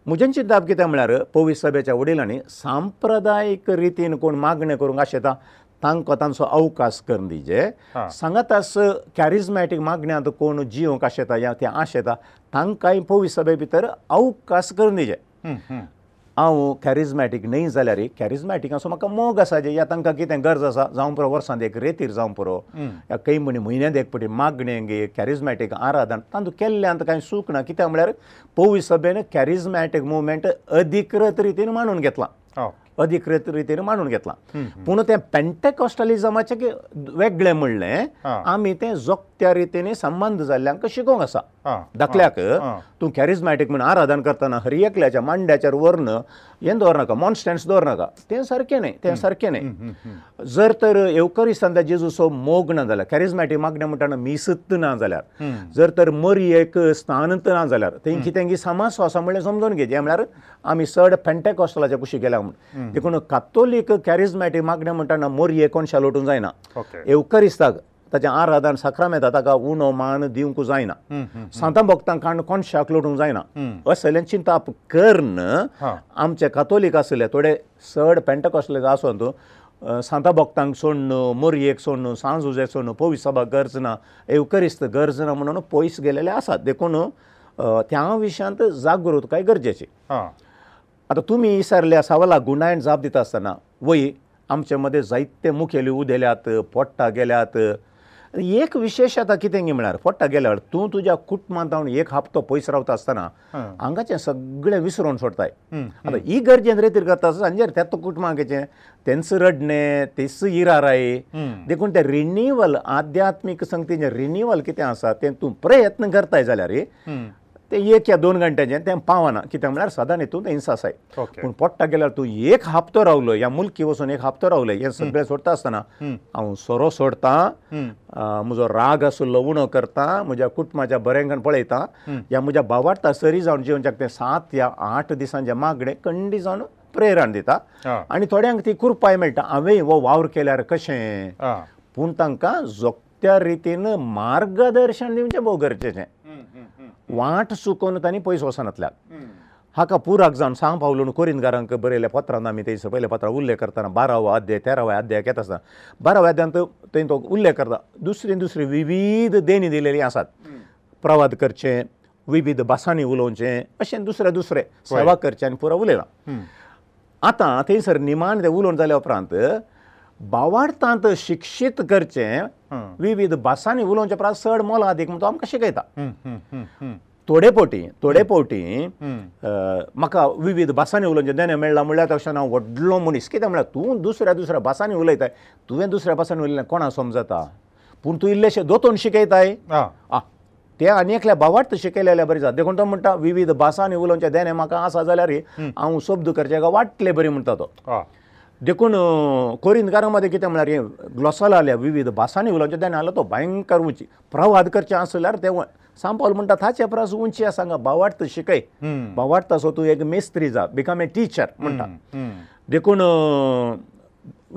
म्हजें चिंताप कितें म्हळ्यार पवीस सभेच्या वडिलांनी सांप्रदायीक रितीन कोण मागण्यो करूंक आशेता तांकां तांचो अवकाश करून दिजे सांगातास कॅरिजमॅटीक मागण्यांत कोण जियोंक आशेता या तें आशेता तांकांय पवीस सभे भितर अवकाश करून दिजे हांव कॅरिजमॅटीक न्हय जाल्यार एक कॅरिजमॅटीक असो म्हाका मोग आसा जे या तांकां कितें गरज आसा जावं पुरो वर्सांत एक रेतीर जावं पुरो या कै म्हणी म्हयन्यांत एक पटी मागणेंक एक कॅरिजमॅटीक आराधन तांतूं केल्ल्यांत कांय सूख ना कित्याक म्हळ्यार पोवी सभेन कॅरिजमॅटीक मुवमेंट अधिकृत रितीन मानून घेतला अधिकृत रितीन मानून घेतला पूण तें पेंटेकॉस्टलिजमाचें वेगळें म्हणलें आमी तें जोगत्या रितीन संबंद जाल्ल्यांक शिकोंक आसा धाकल्याक तूं कॅरिजमॅटीक म्हण आराधन करतना हरी एकल्याच्या मांड्याचेर वर्ण हें दवरनाका मॉन्स्टेंट्स दवरनाका तें सारकें न्हय तें सारकें न्हय जर तर येवकरिस्तान त्या जेजूचो मोग ना जाल्यार कॅरिजमॅटीक मागणें म्हणटना मिसत ना जाल्यार जर तर मरी एक स्नानत ना जाल्यार तें कितें समास आसा म्हणलें समजून घे म्हळ्यार आमी चड फेंटेकॉस्टलाच्या कुशी गेल्या म्हूण देखून कातोलीक कॅरिजमॅटीक मागणें म्हणटना मोरी एकोणशे लोटूंक जायना येवकरिस्ताक okay. ताचें आराधन सक्रामेंता ताका उणो मान दिवंक जायना सांता भक्तांक काण कोणशाक लोटूंक जायना असलें चिंता कर्न आमचे कातोलीक आसले थोडे चड पेंट कसले आसून सांता भक्तांक सोडणं मोरयेक सोडणं सांज उजेक सोडणं पोवी सभा गरज ना एवकरिस्त गरज ना म्हणून पयस गेलेले आसात देखून त्या विशयांत जागृतकाय गरजेची आतां तुमी इसारल्या सावला गुणायण जाप दिता आसतना वय आमचे मदें जायते मुखेली उदेल्यात पोट्टा गेल्यात एक विशेश आतां कितें म्हळ्यार फक्त गेल्यार तूं तुज्या कुटुंबांत जावन एक हप्तो पयस रावता आसतना हांगाचें सगळें विसरून सोडटाय आतां ही गरजेन रेतीर करता आसता आनी जर तेतो कुटुंबांकचें तेंचं रडणें तेंचं इराराय देखून तें रिन्युवल आध्यात्मीक संगतीचें रिन्युवल कितें आसा तें तूं प्रयत्न करताय जाल्यार तें एक या दोन घंट्याचें तें पावना कित्याक म्हळ्यार सदां हितून हिंसा आसाय पूण पडटा गेल्यार तूं एक हप्तो रावलो ह्या मुल्की वचून एक हप्तो रावलो हें सगळें सोडता आसतना हांव सोरो सोडटा म्हजो राग आसलो उणो करता म्हज्या कुटुंबाच्या बरेंकान पळयता ह्या म्हज्या बावार्थ सरी जावन जेवनच्या तें सात या आठ दिसांचे मागणें कंडी जावन प्रेरण दिता आनी थोड्यांक ती कुरपाय मेळटा हांवें हो वावर केल्यार कशें पूण तांकां जोगत्या रितीन मार्गदर्शन दिवचें भोव गरजेचें वाट चुकोवन तांणी पयस वचनांतल्यान हाका पुराक जावन सांग पावलो न्हू कोरिंदगारांक बरयल्ल्या पत्रान आमी तेजे पयले पत्रां उल्लेख करताना बारावो अध्याय तेरावो अध्याय येता आसतना बारावो अध्यायांत थंय तो उल्लेख करता दुसरी दुसरी विविध देणी दिलेली आसात प्रवाद करचे विविध भासांनी उलोवचे अशें दुसरें दुसरें सेवा करचें आनी पुरो उलयलां आतां थंयसर निमाण तें उलोवन जाल्या उपरांत भावार्थांत शिक्षीत करचे विविध भासांनी उलोवचे प्रा चड मोल अदीक म्हणून आमकां शिकयता थोडे पोटी थोडे पोटी म्हाका विविध भासांनी उलोवचें ज्ञान मेळ्ळां म्हणल्यार तशें हांव व्हडलो मनीस कितें म्हळ्यार तूं दुसऱ्या दुसऱ्या भासांनी उलयताय तुवें दुसऱ्या भासांनी उलयलें कोणाक समजता पूण तूं इल्लेशें दोतोन शिकयताय ते आनी एकल्या भावार्थ शिकयलेल्या बरें जाता देखून तो म्हणटा विविध भासांनी उलोवचें ज्ञान म्हाका आसा जाल्यार हांव शब्द करचें काय वाटलें बरें म्हणटा तो देखून कोरिंदकारां मदें कितें म्हळ्यार हें ग्लॉसल आलें विविध भासांनी उलोवचें तेन्ना आलो तो भयंकर उंची प्रवाद करचें आसल्यार तें सांग पावलो म्हणटा ताचे परस उंची आसा हांगा बावार्थ शिकय बावार्थ असो तूं एक मेस्त्री जा बिकम ए टिचर म्हणटा देखून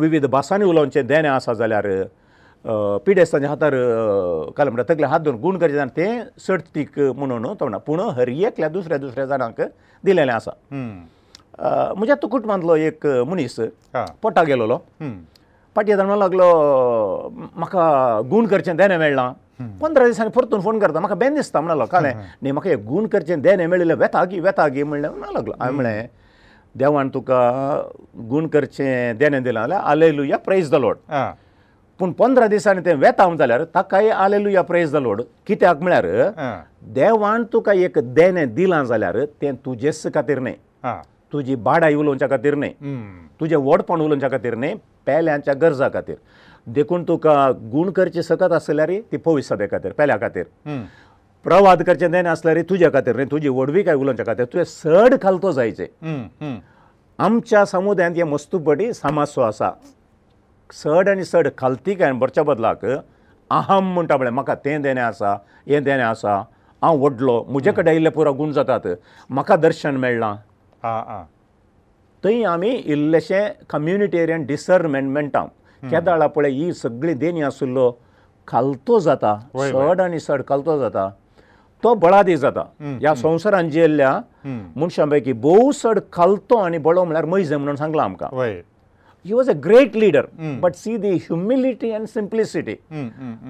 विविध भासांनी उलोवचें देणें आसा जाल्यार पिडेस्तांच्या हातार काल म्हणटा तकले हात धरून गूण करचें जाणा तें सर्तीक म्हणून तो म्हणटा पूण हर एकल्या दुसऱ्या दुसऱ्या जाणांक दिलेलें आसा hmm. म्हज्या कुटुंबांतलो एक मनीस पोटा गेलोलो पाटी जाणवा लागलो म्हाका गूण करचें देणें मेळना पंदरा दिसांनी परतून फोन करता म्हाका बेन दिसता म्हणलो कालें न्ही म्हाका हें गूण करचें देणें मेळिल्लें वेता गी वेता गी म्हणलें म्हणू लागलो हांवें म्हळें देवान तुका गूण करचें देणें दिलां जाल्यार आलेलू या प्रेज द लोड पूण पंदरा दिसांनी तें वेता जाल्यार ताकाय आलेलू या प्रेज द लोड कित्याक म्हळ्यार देवान तुका एक देणें दिलां जाल्यार तें तुजेच खातीर न्ही तुजी बाडाय उलोवच्या खातीर न्हय तुजें वडपण उलोवच्या खातीर न्हय पेल्यांच्या गरजा खातीर देखून तुका गूण करचे सकत आसल्यार ती भविश्या खातीर पेल्या खातीर प्रवाद करचे न्हय आसल्यार तुज्या खातीर न्हय तुजी वडवी काय उलोवच्या खातीर तुवें सड खालतो जायचें आमच्या समुदायांत हे मस्तुपटी समासो आसा सड आनी सड खालती काय भरच्या बदलाक अहम म्हणटा म्हळ्यार म्हाका तें देणें आसा हें देणें आसा हांव व्हडलो म्हजे कडेन आयिल्ले पुरो गूण जातात म्हाका दर्शन मेळ्ळां थंय आमी इल्लेशें कम्युनिटेरियन डिसर्मेंटमेंटाक केदाळा पळय ही सगळी देणी आसुल्लो खालतो जाता सड आनी सड खालतो जाता तो बळादी जाता ह्या संवसारांत जियेल्ल्या मनशां पैकी भोव सड खालतो आनी बळो म्हळ्यार मैज म्हणून सांगला आमकां he was a great leader but see the humility and simplicity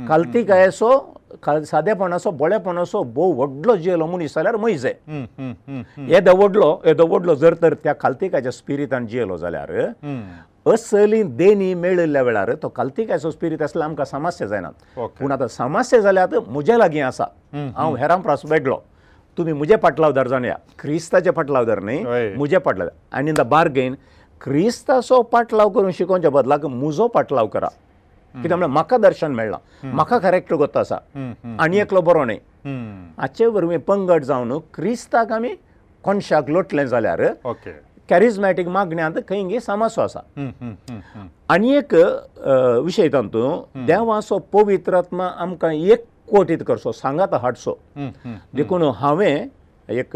कालतिकायेचो सादेपणाचो बळेपणाचो भोव व्हडलो जेलो मनीस जाल्यार मैजे येदो hmm, hmm, hmm, व्हडलो येदो व्हडलो जर तर त्या कालतिकाच्या स्पिरितान जियेलो जाल्यार असली देणी मेळिल्ल्या वेळार तो कालतिकायचो स्पिरीत आसल्यार आमकां समस्या जायना पूण आतां समस्या जाल्यात म्हजे लागीं आसा हांव हेरां प्रास वेगळो तुमी म्हजे पाटलावदार जाणया क्रिस्ताचे पाटलावदार न्ही म्हजे पाटलावदार आनी इन द बार्गेन क्रिस्ताचो पाटलाव करून शिकोवच्या बदलाक म्हजो पाटलाव करा कित्याक म्हळ्यार म्हाका दर्शन मेळ्ळां म्हाका कॅरेक्टर कोत्ता आसा आनी एकलो बरो न्ही हाचे वरवीं पंगड जावन क्रिस्ताक आमी कोनशाक लोटलें जाल्यार कॅरिजमॅटीक मागण्यांत खंय समासो आसा आनी एक विशय तातूंत देवाचो पवित्रात्मा आमकां एक कोटीत करचो सांगात हाडचो देखून हांवें एक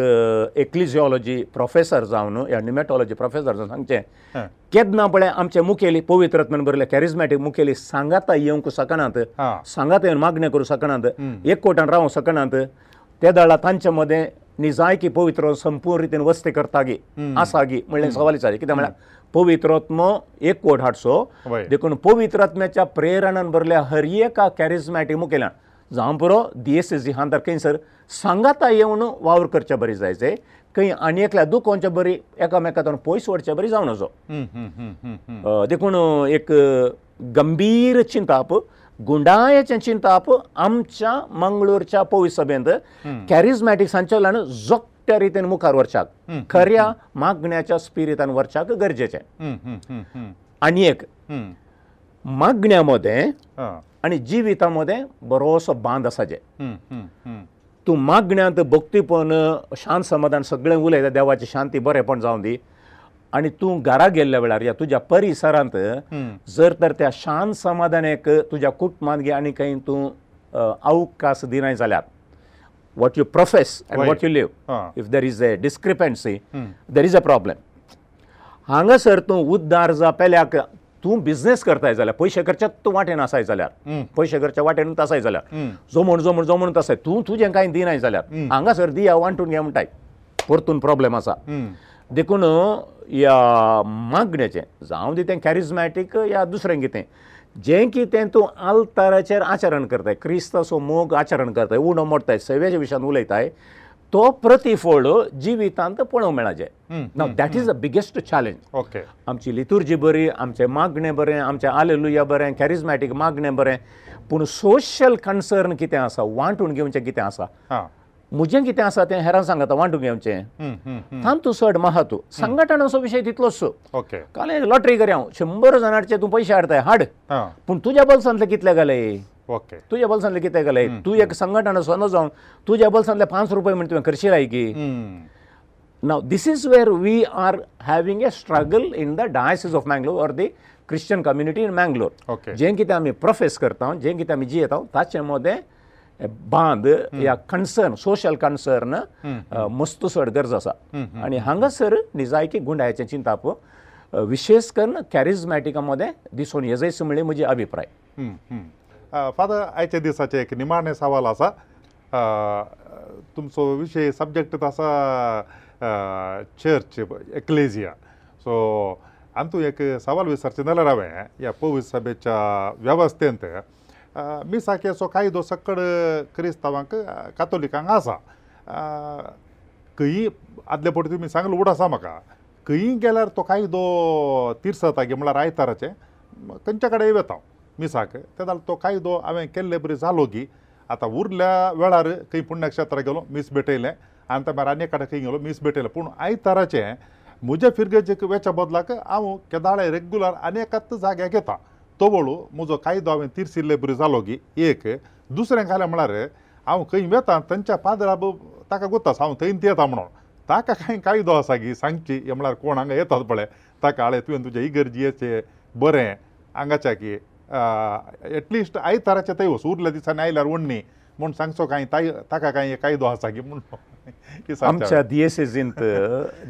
एक्लिजियोलॉजी प्रोफेसर जावन या निमेटॉलॉजी प्रोफेसर जावन सांगचें केदना पळय आमचे मुखेली पवित्रत्न बरले कॅरिजमॅटीक मुखेली सांगाता येवंक शकनात सांगाता येवन मागण्यो करूंक शकनात एक कोटान रावंक शकनात ते दळा तांचे मदें निजायकी पवित्र संपूर्ण रितीन वस्ती करता गी आसा गी म्हणलें सवाल विचारले कितें म्हळ्यार पवित्रत्म एक कोट हाडचो देखून पवित्रत्म्याच्या प्रेरणान भरल्या हरियेका कॅरिजमॅटीक मुखेल्यान जावं पुरो दिएसी जी हांतर खंयसर सांगाता येवन वावर करचे बरी जायचे खंय आनी एकल्या दुखोवचे बरी एकामेका तर पयस वडचे बरी जावं नजो देखून एक गंभीर चिंताप गुंडायेचें चिंताप आमच्या मंगळूरच्या पोवीस सभेंत कॅरिजमॅटीक संचलन जोगट्या रितीन मुखार व्हरच्याक खऱ्या मागण्याच्या स्पिरितान व्हरच्याक गरजेचें आनी एक मागण्या मदें आनी जिविता मदें बरोसो बांद आसा जे तूं मागण्यांत भक्तीपण शांत समाधान सगळें उलयता देवाची शांती बरेंपण जावं दी आनी तूं घरा गेल्ल्या वेळार या तुज्या परिसरांत जर तर त्या शांत समाधान एक तुज्या कुटुंबांत घे आनी खंय तूं अवकास दिनाय जाल्यार what you profess and what you live if there is a discrepancy there is a problem हांगासर तूं उद्दार जावप्याक तूं बिजनेस करताय जाल्यार पयशे करच्या तूं वाटेन आसाय जाल्यार पयशे करच्या वाटेन आसाय जाल्यार जो म्हण जो म्हण जो म्हण आसाय तूं तुजें कांय दिनाय जाल्यार हांगासर दी हांव वांटून घे म्हणटाय परतून प्रोब्लेम आसा देखून या मागणेचें जावं दितें कॅरिजमॅटीक या दुसरें कितें जें कितें तूं आलतराचेर आचरण करताय क्रिस्तांचो मोग आचरण करताय उणो मोडताय सेवेच्या विशयान उलयताय तो प्रतिफळ जिवितांत पळोवंक मेळाचे that is the biggest challenge okay आमची लितुर्जी बरी आमचें मागणें बरें आमचें आलेलुया बरें कॅरिजमॅटीक मागणें बरें पूण सोशल कन्सर्न कितें आसा वांटून घेवचें कितें आसा म्हजें कितें आसा तें हेरां सांगता वांटून घेवचें थांबतू चड महा तूं संघटनाचो विशय तितलोच ओके काल लॉटरी करया हांव शंबर जाणांचे तूं पयशे हाडटाय हाड पूण तुज्या बोल्सांतले कितले घाले ओके तुजे बोल्सांतले कितें केलें तूं एक संघटना सोनो जावन तुजे बोल्सांतले पांच रुपया म्हणून तुवें करशी लाय की नाव this is where we are having a struggle in the diocese of Mangalore or the Christian community in Mangalore okay जें कितें आमी प्रोफेस करता जें कितें आमी जियेता ताचे मदें बांद या कन्सर्न सोशल कन्सर्न मस्त चड गरज आसा आनी हांगासर निजायकी गुंडायचें चिंताप विशेश करून कॅरिजमॅटिका मदें दिसून येजायचें म्हणजे म्हजी अभिप्राय फादर आयच्या दिसाचे एक निमाणे सवाल आसा तुमचो विशय सब्जेक्ट आसा चर्च एक्लेजिया सो आनी तूं एक सवाल विचारचें जाल्यार हांवें ह्या पवीस सभेच्या वेवस्थेंत मी सारकेचो कायदो सकड क्रिस्तांवांक कातोलिकांक आसा खंय आदले पटी तुमी सांगलें उठ आसा म्हाका खंय गेल्यार तो कायदो तिरसता म्हळ्यार आयतारचें खंयच्या कडेन वेता हांव मिसाक ते जाल्यार तो कायदो हांवें केल्ले बरी जालो की आतां उरल्या वेळार खंय पुण्यक्षेत्रा गेलो मीस भेटयलें आनी ते मागीर आनी एक कडेन खंय गेलो मीस भेटयलें पूण आयताराचे म्हजे फिरगेजेक वेच्या बदलाक हांव केदाळे रेगुलर आनी एकाच जाग्यार घेता तवळू म्हजो कायदो हांवें तिरसिल्ले बरी जालो की एक दुसरें घालें म्हळ्यार हांव खंय वेता तांच्या पादराब ताका गोत्तास हांव थंय येता म्हणून ताका कांय कायदो आसा की सांगची हे म्हळ्यार कोण हांगा येतात पळय ताका आळे तुवें तुजे इगर्जेचे बरें हांगाच्या की एटलिस्ट आयज तराचे थंय वस उरले दिसांनी आयल्यार वण्णी म्हूण सांगचो कांय ताका कांय कायदो आसा की म्हूण [LAUGHS] आमच्या दिएसिजींत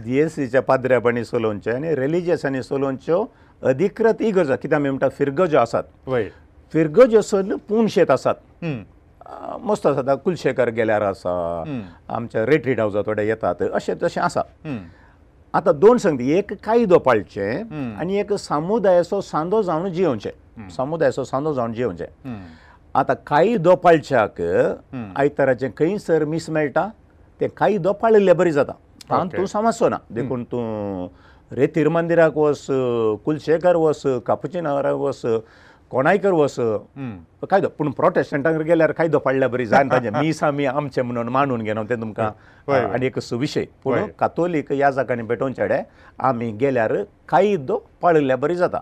दिएसिच्या [LAUGHS] पाद्र्यापणी सोलोवचें आनी रिलिजियसांनी सोलोवच्यो अधिकृत इगर्जो कितें आमी म्हणटा फिरगजो आसात फिरगजोसून पुणशेत आसात मस्त आसात कुलशेकर गेल्यार आसा आमच्या रेट्रीट हावजा थोडे येतात अशें तशें आसा आतां दोन सांगता एक कायदो पाळचें आनी एक समुदायाचो सांदो जावन जियोवचें समुदायाचो सांदो जावन जेवचें आतां काही दोपाळच्याक आयतारचे खंयसर मीस मेळटा ते काही दोपाळ बरी जाता कारण तूं समजचो ना देखून तूं रेतीर मंदिराक वस कुलशेकर वस कापुची नगराक वस कोणायकर वस कायदो पूण प्रोटेस्टंटांक गेल्यार कायदो पाडल्यार बरी जायना [LAUGHS] ताजे मीस आमी आमचे म्हणून मानून घेना ते तुमकां आनी एक सुविशय पूण कातोलीक ह्या जागांनी भेटोवन चेडे आमी गेल्यार कायदो पाळल्यार बरी जाता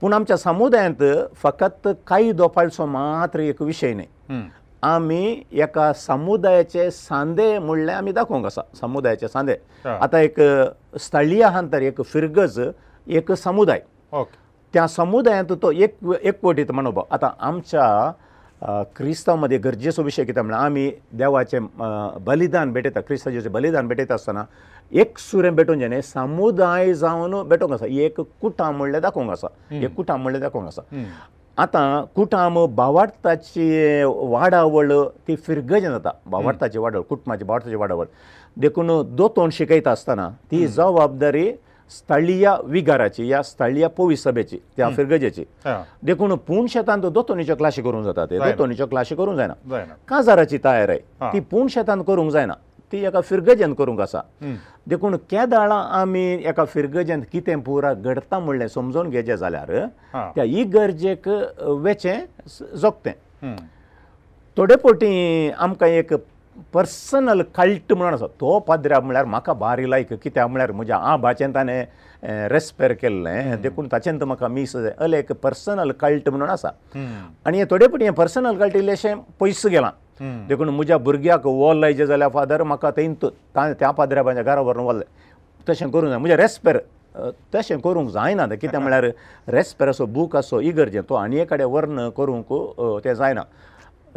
पूण आमच्या समुदायांत फकत कायदो पाळचो मात्र एक विशय न्ही आमी एका समुदायाचे सांदे म्हणलें आमी दाखोवंक आसा समुदायाचे सांदे आतां एक स्थळीय आहा तर एक फिरगज एक समुदाय त्या समुदायांत तो एक एकवटीत मनोभाव आतां आमच्या क्रिस्तांव मदीं गरजेचो विशय कितें म्हणल्यार आमी देवाचें बलिदान भेटयता क्रिस्तांचें बलिदान भेटयता आसतना एक सुरें भेटून जेणे समुदाय जावन भेटूंक आसा ही एक कुटाम म्हणलें दाखोवंक आसा एक कुटाम म्हणलें दाखोवंक आसा आतां कुटाम बावार्थाची वाडावळ ती फिरगज जाता बावार्थाची वाडावळ कुटुंबाची बावार्थाची वाडावळ देखून दोतोन शिकयता आसतना ती जबाबदारी स्थळीय विगाराची या स्थळीय पोवी सभेची त्या फिरगजेची देखून पूण शेतांत दोतोनीच्यो क्लासी करूंक जाता ते दोतोनीच्यो क्लासी करूंक जायना काजाराची तयारी ती पूण शेतांत करूंक जायना ती एका फिरगजन करूंक आसा देखून केदाळां आमी एका फिरगजन कितें पुराय घडता म्हणलें समजून घेचें जाल्यार त्या इगर्जेक वेचें जगतें थोडे पोटी आमकां एक पर्सनल कल्ट म्हणून आसा तो पाद्र्या म्हळ्यार म्हाका बारी लायक कित्याक म्हळ्यार म्हज्या आबाचें ताणें रेस्पेर केल्लें देखून ताच्यान म्हाका मीस अले एक पर्सनल कल्ट म्हणून आसा आनी हे थोडे पटी हें पर्सनल कल्ट इल्लेशें पयस गेलां देखून म्हज्या भुरग्याक वॉल लायचें जाल्यार फादर म्हाका थंय ताणें त्या पाद्र्या म्हज्या घरा व्हरून वल्लें तशें करूंक जाय म्हज्या रेस्पेर तशें करूंक जायना तें कितें म्हळ्यार रेस्पेर असो बूक असो इगर्जें तो आनी एकडे वर्ण करूंक तें जायना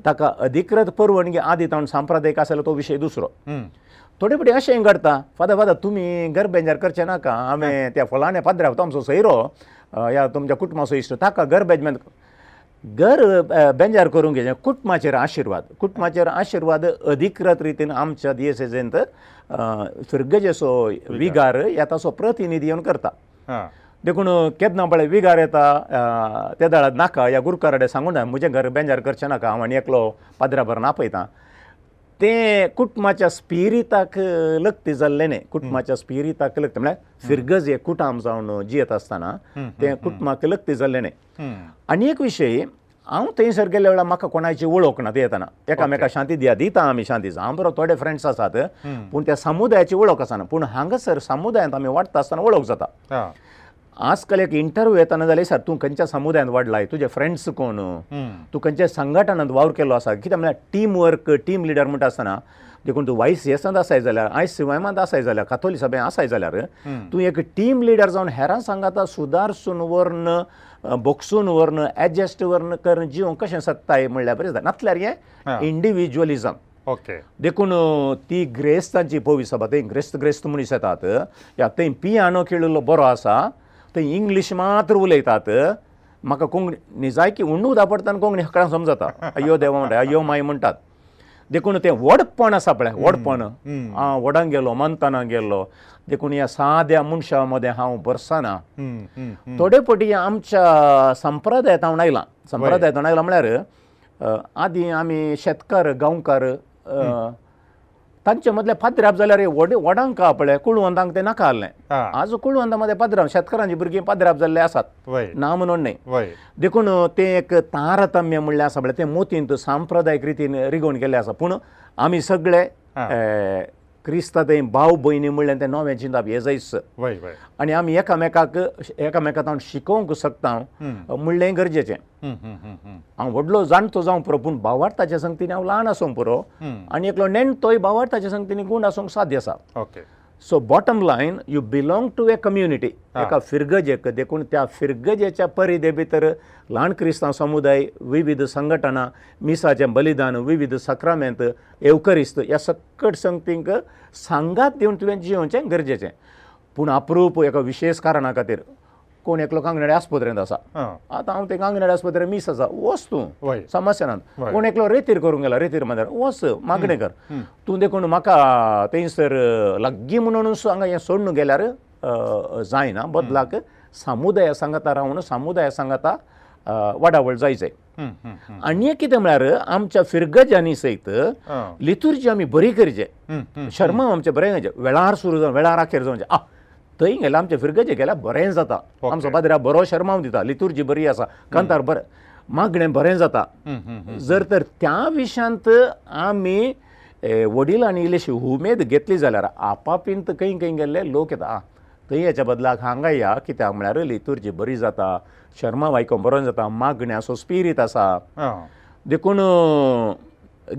ताका अधिकृत परवणगी आदी ताणें सांप्रदायीक आसा जाल्यार तो विशय दुसरो थोडे फुडें अशें घडटा फादर फादर तुमी गर्बेजार करचें नाका हांवें त्या फुलाण्या पाद्र्या तो आमचो सयरो ह्या तुमच्या कुटुंबाचो इश्ट ताका गर्बेज म्हणून घर बेंजार करूंक घेवचें कुटुंबाचेर आशिर्वाद कुटुंबाचेर आशिर्वाद अधिकृत रितीन आमच्या दियेसेजेंत सुर्गजेचो विगार येताचो प्रतिनिधी येवन करता देखून केदना पळय विगार येता त्या दाळांत नाका ह्या गुरुकाराडे सांगूंक ना म्हजें घर बेंजार करचें नाका हांव आनी एकलो पादराभर नापयतां तें कुटमाच्या स्पिरिताक लक्त जाल्लें न्ही कुटमाच्या स्पिरिताक लक्त म्हळ्यार फिरगज हे कुटाम जावन जियेत आसतना तें कुटमाक लक्त जाल्लें न्ही आनी एक विशय हांव थंयसर गेल्ल्या वेळार म्हाका कोणाची वळख ना येताना एकामेकाक शांती दिया दिता आमी शांती हांव बरो थोडे फ्रेंड्स आसात पूण त्या समुदायाची वळख आसना पूण हांगासर समुदायांत आमी वाडटा आसतना वळख जाता आजकाल एक इंटरव्यू येता ना जाल्यार तूं खंयच्या समुदायांत वाडलाय तुजे फ्रेंड्स कोण तूं खंयच्या संघटनांत वावर केल्लो आसा कित्याक म्हळ्यार टीम वर्क टीम लिडर म्हणटा आसतना देखून तूं वायस येसांत आसाय जाल्यार आयस सिवायमांत आसाय जाल्यार कातोली सभेंत आसाय जाल्यार तूं एक टीम लिडर जावन हेरां सांगाता सुदारसून वर्ण बोक्सून वर्ण एडजस्ट वर्ण करून जीव कशें सत्ताय म्हणल्यार बरें जाता नातल्यार हें इंडिविज्युअलिजम ओके देखून ती ग्रेस्तांची पोवी सभा थंय ग्रेस्त ग्रेस्त मनीस येतात या थंय पियानो खेळिल्लो बरो आसा थंय इंग्लीश मात्र उलयतात म्हाका कोंकणी जायकी उंडू दापडटा आनी कोंकणी हकडांक समजता अयो देवा म्हणटा अयो माय म्हणटात देखून तें वडपण आसा पळय वडपण हांव वडांक गेलो मानताना गेल्लो देखून ह्या साद्या मनशा मदें हांव बरसना थोडे पटी आमच्या संप्रदायांतावन आयलां संप्रदायांतावन आयलां म्हळ्यार आदी आमी शेतकार गांवकार तांचे मदले पाद्राप जाल्यार वडांक का पळय कुळवंतांक ते नाका आसलें आज कुळवंता मध्ये पाद्राप शेतकारांची भुरगीं पाद्राप जाल्ले आसात ना म्हणून न्ही देखून ते एक तारतम्य म्हणलें आसा पळय ते मोतीन सांप्रदायीक रितीन रिगोवन केल्ले आसा पूण आमी सगळे क्रिस्तां तें भाव भयणी म्हणलें तें नवें जिंदप हें जायच आनी आमी एकामेकाक एकामेकां हांव शिकोवंक सक्ता म्हणलें गरजेचें हांव व्हडलो जाणटो जावं पुरो पूण भावार्थाच्या संगतीन हांव ल्हान आसूं पुरो आनी एकलो नेण तोय भावार्थाच्या संगतीन गूण आसूंक साध्य आसा okay okay. So bottom line you belong to a community एका फिरगजेक देखून त्या फिरगजेच्या परिदे भितर ल्हान क्रिस्तांव समुदाय विविध संघटना मिसाचें बलिदान विविध सक्रामेंत एवकरिस्त ह्या सकट संगतींक सांगात दिवन तुवें जिवचें गरजेचें पूण अप्रूप एका विशेश कारणा खातीर कोण एकलो कांगणे आस्पत्रेंत आसा आतां हांव तें कांगणे आस्पत्रे मीस आसा वच तूं समस्या ना कोण एकलो रेतीर करूंक गेला रेतीर म्हणल्यार वच मागणी कर तूं देखून म्हाका थंयसर लग्गी म्हणून हांगा हें सोडून गेल्यार जायना बदलाक सामुदाय सांगता रावून सामुदाय सांगता वाडावळ जायचे आनी एक कितें म्हळ्यार आमच्या फिरगजांनी सयत लितुर्जी आमी बरी करचे शर्मा आमचे बरें जायचे वेळार सुरू जावन वेळार अखेर जावचे आ थंय गेल्यार आमचे फिरगजे गेल्यार बरें जाता आम सोबादिराक बरो शर्माव दिता लितुरजी बरी आसा कांतार बरें मागणें बरें जाता जर तर त्या विशांत आमी वडिलांनी इल्लीशी उमेद घेतली जाल्यार आपापींत खंय खंय गेल्ले लोक येता आं थंय हेच्या बदलाक हांगा या कित्याक म्हळ्यार लितुरजी बरी जाता शर्मा वायको बरो जाता मागण्या असो स्पिरीत आसा देखून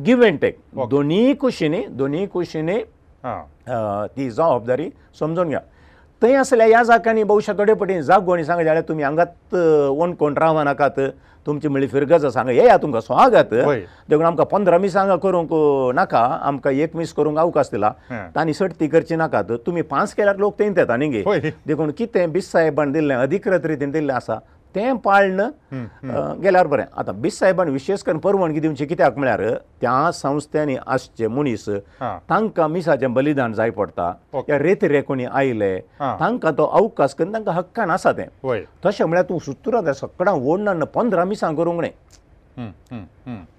गिव्ह एन टेक दोनीय कुशीनी दोनीय कुशीनी ती जबाबदारी समजून घ्या थंय आसल्या ह्या जाग्यांनी भविश्या थोडे पटी जाग कोणी सांगत जाल्यार तुमी हांगात ओन कोण रावं नाकात तुमची म्हळ्ळी फिरगत आसा हांगा येया तुमकां स्वागत देखून आमकां पंदरा मिसांक करूंक नाका आमकां एकवीस करूंक अवकाश दिला तांणी सट ती करची नाकात तुमी पांच केल्यार लोक थंय येता न्ही गे देखून कितें बिस्त सायबान दिल्लें अधिकृत रितीन दिल्लें आसा तें पाळणं गेल्यार बरें आतां बिस सायबान विशेश करून परवानगी दिवची कित्याक म्हळ्यार त्या संस्थेनी आसचे मनीस तांकां मिसाचें बलिदान जाय पडटा त्या रेतरे कोणी आयले तांकां तो अवकास करून तांकां हक्कान आसा तें तशें म्हळ्यार तूं सुत्रां सकाळ ओडणान पंदरा मिसां करूंक न्हय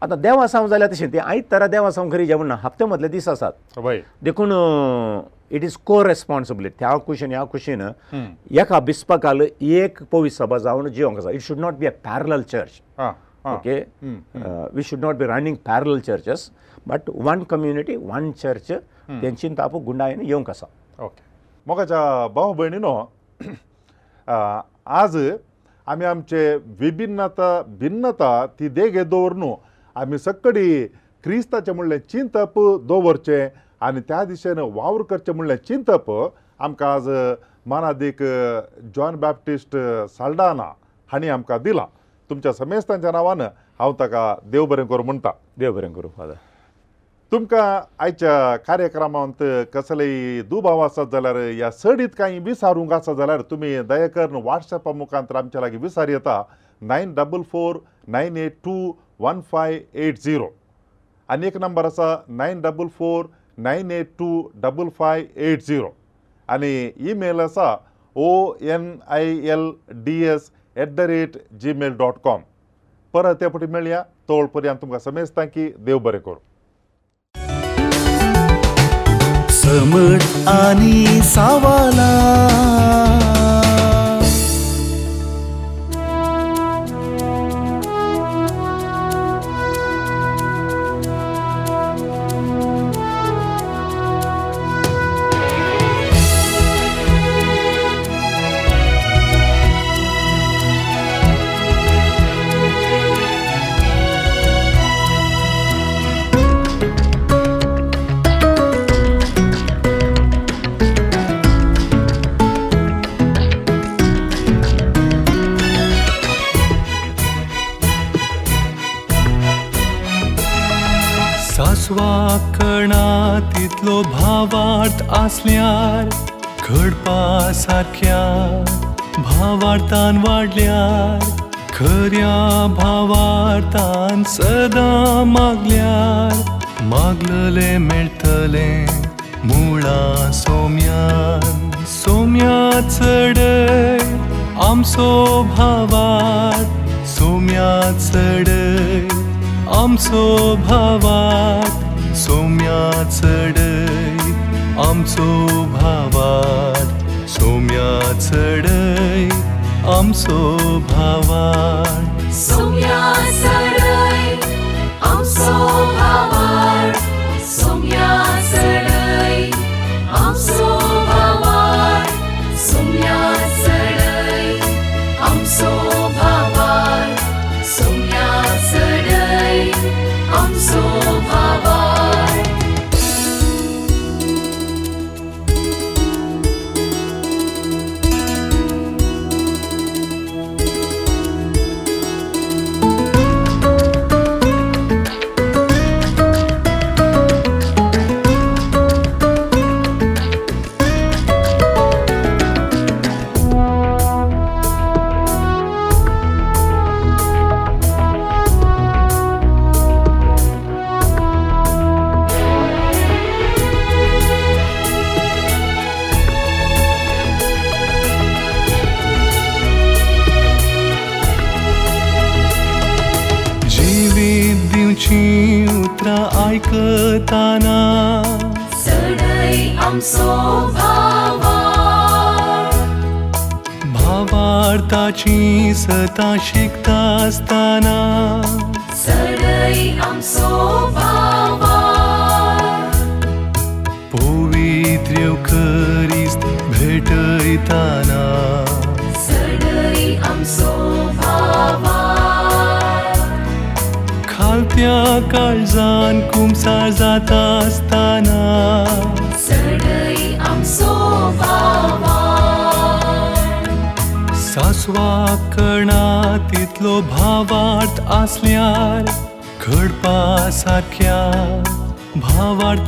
आतां देवासांव जाल्यार तशें तें आयतारा देवासांव खरी जेवण ना हप्त्या मदले दीस आसात देखून इट इज को रेस्पोन्सिबिलिटी ह्या कुशीन ह्या कुशीन एक अभिस्पकाल एक पवी सभा जावन जिवंक आसा it should not be a parallel church okay we should not be running parallel churches but one community one church तेंची तापू गुंडायेन येवंक आसा ओके मोगाच्या भाव भयणीनो [COUGHS] आज आमी आमचे विभिन्नता भिन्नता ती देगे दवर न्हू आमी सकडी क्रिस्ताचे म्हणलें चिंतप दवरचें आनी त्या दिशेन वावर करचें म्हणलें चिंतप आमकां आज मानादीक जॉन बॅप्टिस्ट साल्डाना हांणी आमकां दिलां तुमच्या समेस्तांच्या नांवान हांव ताका देव बरें करूं म्हणटा देव बरें करूं फादर तुमकां आयच्या कार्यक्रमांत कसलेय दुबाव आसात जाल्यार ह्या सडीत कांय विसारूंक आसा जाल्यार तुमी दयाकर वॉट्सॅपा मुखांत आमच्या लागीं विसार येता nine double four nine eight two one five eight zero आनी एक नंबर आसा nine double four nine eight two double five eight zero आनी ईमेल आसा O N I L D S at the rate Gmail dot com परत ते फटी मेळया तोळ पर्यंत तुमकां समेजता की देव बरें करूं समज आनी सावला फुले मेळतले मुळा सोम्यान सोम्या चडय आमचो भावात सोम्या चडय आमचो भावात सोम्या चडय आमचो भावात सोम्या चडय आमचो भावात सोम्या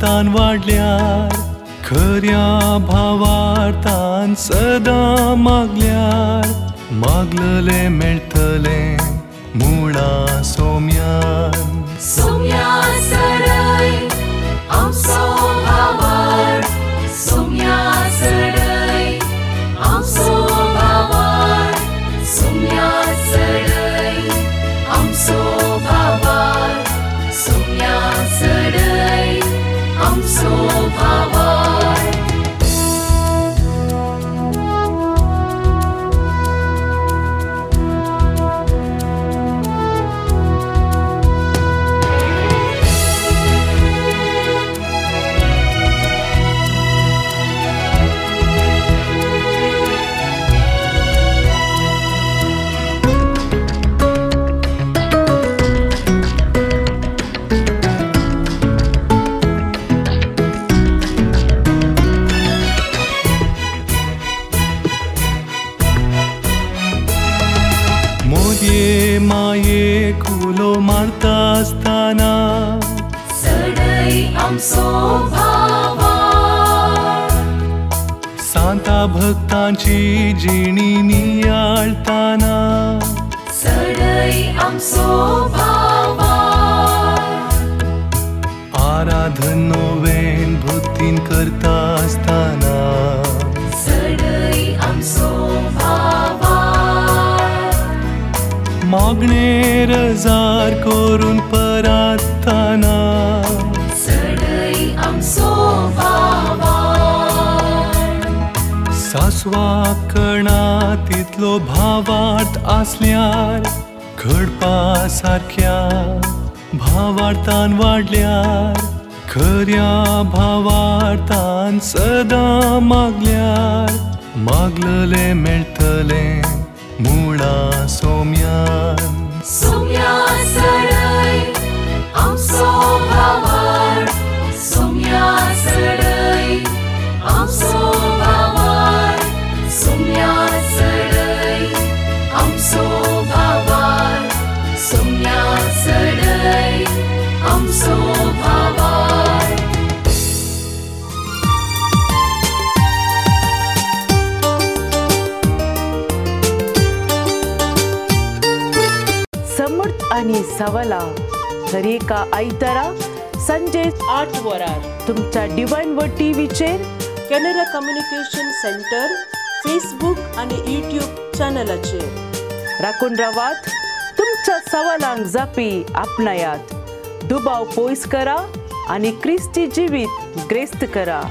भावार्थान वाडल्यार खऱ्या भावार्थान सदां मागल्यार मागलले मेळटले मुळा सोम्यान सोम्या सरय, जिणी नियाळताना सडय आमचो आराधन नोवेन भक्तीन करता आसताना सडय आमचो मागणे रजार करून परा स्वाकणा तितलो भावार्थ आसल्यार घडपा सारख्या भावार्थान वाडल्यार खऱ्या भावार्थान सदां मागल्यार मागलले मेळटले मुळा सोम्यान सोम्या सोम्या सवला दर एका आयतारा संजे आठ वरार तुमच्या डिवाईन वर टीव्हीचेर कॅनरा कम्युनिकेशन सेंटर फेसबूक आनी युट्यूब चॅनलाचेर राखून रावात तुमच्या सवालांक जापी आपणायात दुबाव पयस करा आनी क्रिस्ती जिवीत ग्रेस्त करा